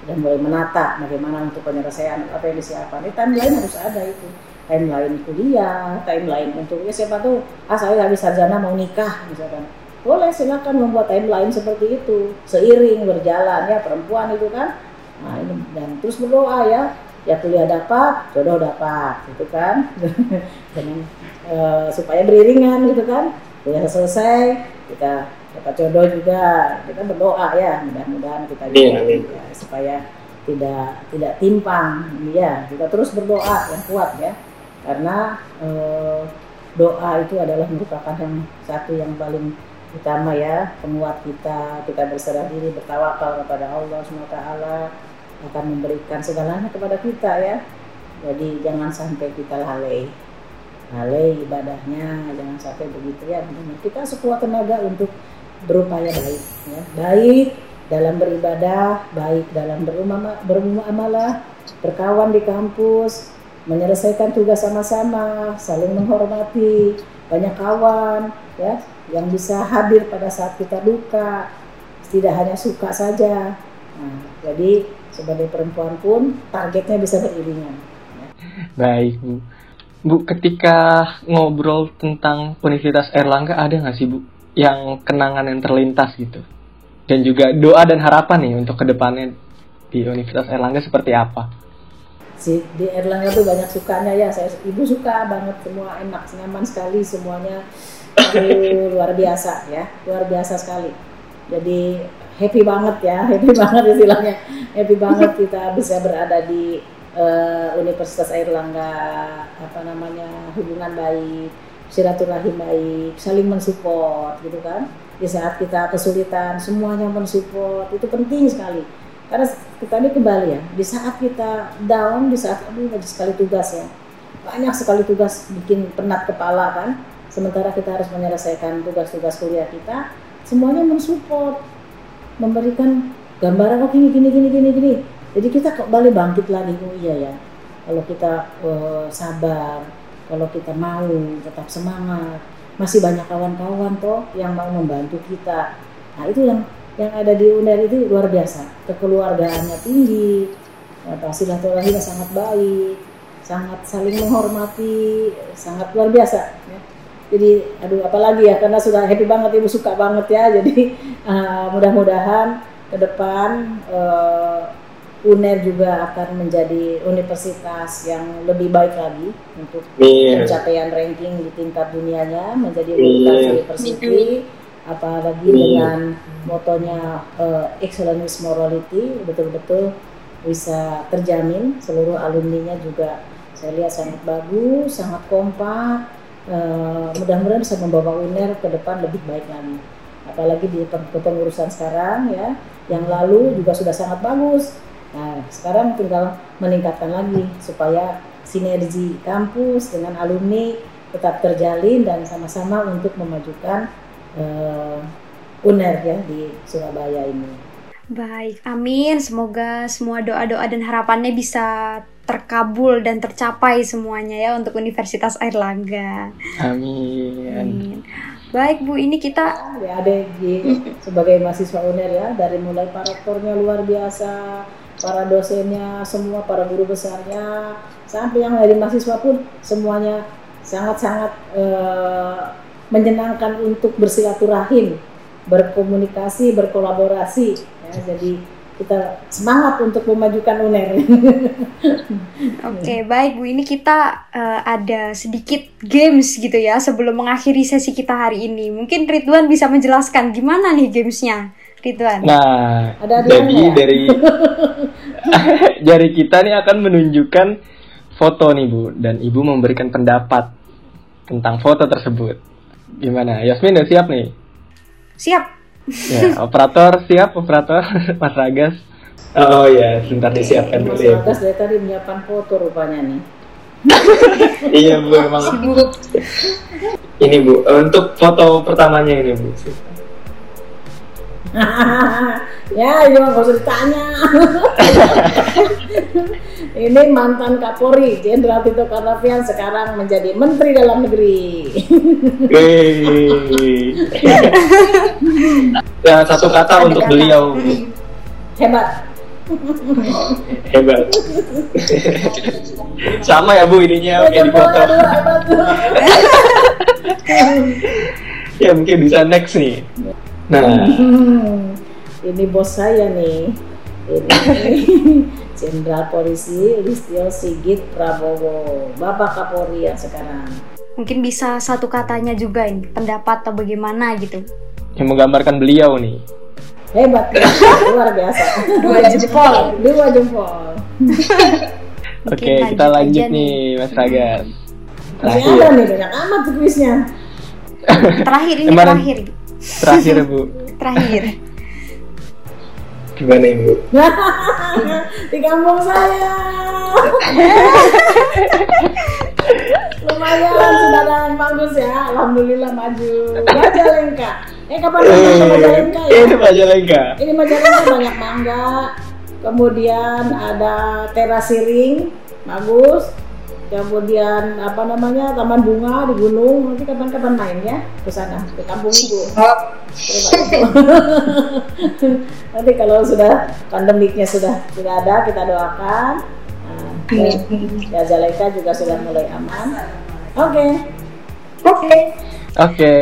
dan mulai menata bagaimana untuk penyelesaian apa yang disiapkan. Ini timeline harus ada itu. Timeline kuliah, timeline untuk ya siapa tuh, ah saya habis sarjana mau nikah misalkan. Boleh silakan membuat timeline seperti itu, seiring berjalan ya perempuan itu kan. Nah, ini dan terus berdoa ya, ya kuliah dapat, jodoh dapat, gitu kan. Dengan e, supaya beriringan gitu kan. Kuliah selesai, kita dapat jodoh juga kita berdoa ya mudah-mudahan kita juga yeah, ya, supaya tidak tidak timpang ya kita terus berdoa yang kuat ya karena e, doa itu adalah merupakan yang satu yang paling utama ya penguat kita kita berserah diri bertawakal kepada Allah SWT akan memberikan segalanya kepada kita ya. Jadi jangan sampai kita lalai. Lalai ibadahnya jangan sampai begitu ya. Kita sekuat tenaga untuk berupaya baik ya. baik dalam beribadah baik dalam berumuamalah berkawan di kampus menyelesaikan tugas sama-sama saling menghormati banyak kawan ya yang bisa hadir pada saat kita duka tidak hanya suka saja nah, jadi sebagai perempuan pun targetnya bisa beriringan ya. baik bu bu ketika ngobrol tentang Universitas Erlangga ada nggak sih bu yang kenangan yang terlintas gitu. Dan juga doa dan harapan nih untuk ke depannya di Universitas Erlangga seperti apa? si di Erlangga tuh banyak sukanya ya. Saya ibu suka banget semua enak nyaman sekali semuanya. Aduh, luar biasa ya luar biasa sekali. Jadi happy banget ya happy banget istilahnya. Happy banget kita bisa berada di eh, Universitas Airlangga apa namanya hubungan baik silaturahim baik saling mensupport gitu kan. Di saat kita kesulitan semuanya mensupport itu penting sekali. Karena kita ini kembali ya di saat kita down di saat aduh banyak sekali tugas ya. Banyak sekali tugas bikin penat kepala kan. Sementara kita harus menyelesaikan tugas-tugas kuliah kita semuanya mensupport memberikan gambaran oh gini gini gini gini gini. Jadi kita kembali bangkit lagi? Oh iya ya. Kalau kita eh, sabar kalau kita mau tetap semangat. Masih banyak kawan-kawan toh yang mau membantu kita. Nah itu yang yang ada di UNER itu luar biasa. Kekeluargaannya tinggi apa silaturahimnya sangat baik sangat saling menghormati sangat luar biasa ya. jadi aduh apalagi ya karena sudah happy banget ibu suka banget ya. Jadi uh, mudah-mudahan ke depan uh, UNER juga akan menjadi universitas yang lebih baik lagi untuk Amin. pencapaian ranking di tingkat dunianya menjadi Iya. universitas university apalagi Iya. dengan motonya uh, excellence morality betul-betul bisa terjamin seluruh alumninya juga saya lihat sangat bagus sangat kompak uh, mudah-mudahan bisa membawa UNER ke depan lebih baik lagi apalagi di peng- kepengurusan sekarang ya yang lalu juga sudah sangat bagus nah sekarang tinggal meningkatkan lagi supaya sinergi kampus dengan alumni tetap terjalin dan sama-sama untuk memajukan eh, UNER ya di Surabaya ini. Baik, amin. Semoga semua doa-doa dan harapannya bisa terkabul dan tercapai semuanya ya untuk Universitas Airlangga. Amin. Amin. Baik Bu, ini kita Ya ada di sebagai mahasiswa UNER ya dari mulai para rektornya luar biasa, para dosennya, semua para guru besarnya, sampai yang dari mahasiswa pun semuanya sangat-sangat eh, menyenangkan untuk bersilaturahim, berkomunikasi, berkolaborasi. Ya, jadi kita semangat untuk memajukan UNER. Oke, baik Bu. Ini kita eh, ada sedikit games gitu ya sebelum mengakhiri sesi kita hari ini. Mungkin Ridwan bisa menjelaskan gimana nih gamesnya, Ridwan. Nah, Ada jadi ya? dari dari kita nih akan menunjukkan foto nih Bu dan Ibu memberikan pendapat tentang foto tersebut. Gimana? Yasmin udah siap nih? Siap. Ya, operator siap, operator Mas Ragas. Oh ya, sebentar disiapkan dulu Mas ya. Bagas dari tadi menyiapkan foto rupanya nih. Iya Bu, emang Sibuk. ini Bu, untuk foto pertamanya ini Bu. ya ini mah nggak usah ditanya. Ini mantan Kapolri Jenderal Tito Karnavian sekarang menjadi Menteri Dalam Negeri. Ya satu kata untuk beliau. Hebat. Hebat. Sama ya Bu ininya oke di Jempol foto. Ya mungkin bisa next nih. Nah, Hmm, ini bos saya nih ini Jenderal Polisi Listio Sigit Prabowo Bapak Kapolri yang sekarang Mungkin bisa satu katanya juga ini, pendapat atau bagaimana gitu. Yang menggambarkan beliau nih. hebat luar biasa Dua jempol. dua jempol Oke, Mungkin kita lanjut lanjut aja nih Mas Ragas. masih Terakhir. ada nih banyak amat kuisnya Terakhir ini terakhir. Terakhir Bu. Terakhir. gimana Ibu? di kampung saya lumayan sudah yang bagus ya alhamdulillah maju Majalengka eh kapan datang ke Majalengka ya Ini Majalengka. ini Majalengka banyak mangga kemudian ada teras siring bagus kemudian apa namanya taman bunga di gunung nanti kapan-kapan main ya ke sana ke kampung ibu nanti kalau sudah pandemiknya sudah sudah ada kita doakan. Nah, ya Jaleka juga sudah mulai aman. Oke. Oke. Oke,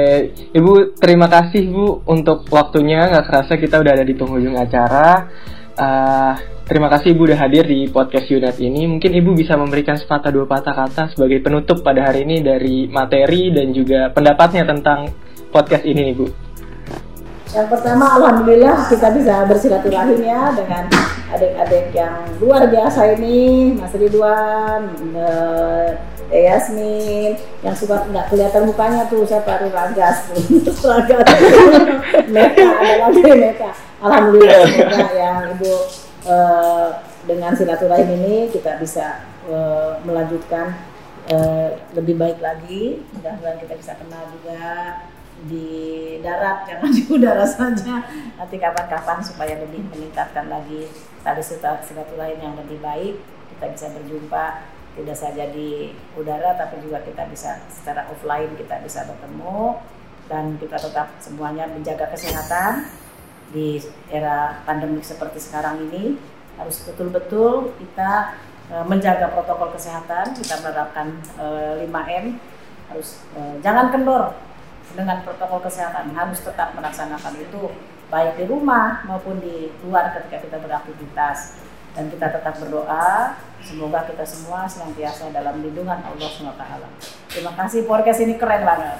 Ibu terima kasih Bu untuk waktunya. Nggak kerasa kita udah ada di penghujung acara. Uh, terima kasih Ibu udah hadir di podcast Unit ini. Mungkin Ibu bisa memberikan sepatah dua patah kata sebagai penutup pada hari ini dari materi dan juga pendapatnya tentang podcast ini, Ibu. Yang pertama, Alhamdulillah kita bisa bersilaturahim ya dengan adik-adik yang luar biasa ini, Mas Ridwan, Teh Yasmin, yang suka nggak kelihatan mukanya tuh saya baru Ragas, Ragas, Meka, ada lagi. Alhamdulillah semoga yang Ibu uh, dengan silaturahim ini kita bisa uh, melanjutkan uh, lebih baik lagi, mudah-mudahan kita bisa kenal juga di darat jangan di udara saja. Nanti kapan-kapan supaya lebih meningkatkan lagi tali silaturahim yang lebih baik kita bisa berjumpa. Tidak saja di udara tapi juga kita bisa secara offline kita bisa bertemu dan kita tetap semuanya menjaga kesehatan di era pandemi seperti sekarang ini. Harus betul-betul kita e, menjaga protokol kesehatan. Kita menerapkan e, 5M harus e, jangan kendor dengan protokol kesehatan harus tetap melaksanakan itu baik di rumah maupun di luar ketika kita beraktivitas dan kita tetap berdoa semoga kita semua senantiasa dalam lindungan Allah SWT. Terima kasih podcast ini keren banget.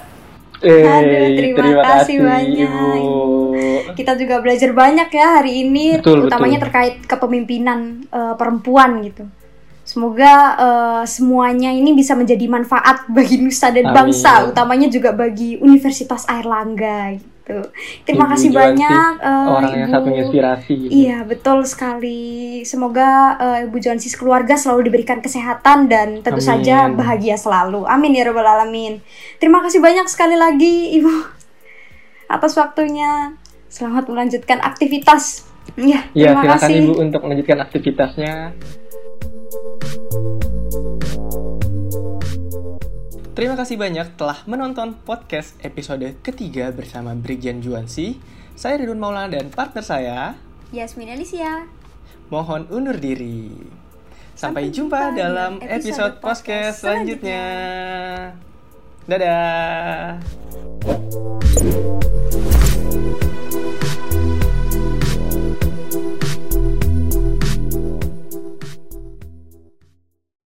Eh, Aduh, terima, terima kasih, kasih banyak. Ibu. Kita juga belajar banyak ya hari ini, betul, utamanya betul. terkait kepemimpinan uh, perempuan gitu. Semoga uh, semuanya ini bisa menjadi manfaat bagi nusa dan Amin. bangsa, utamanya juga bagi Universitas Airlangga gitu. Terima Ibu kasih banyak uh, orang Ibu. yang satu inspirasi. Iya, betul sekali. Semoga uh, Ibu Johansis keluarga selalu diberikan kesehatan dan tentu Amin. saja bahagia selalu. Amin ya rabbal alamin. Terima kasih banyak sekali lagi Ibu atas waktunya. Selamat melanjutkan aktivitas. Ya, terima ya, silakan kasih. Ibu untuk melanjutkan aktivitasnya. Terima kasih banyak telah menonton podcast episode ketiga bersama Brigjen Juansi. Saya Ridwan Maulana dan partner saya Yasmin Alicia. Mohon undur diri. Sampai, Sampai jumpa, jumpa dalam episode, episode podcast selanjutnya. selanjutnya. Dadah.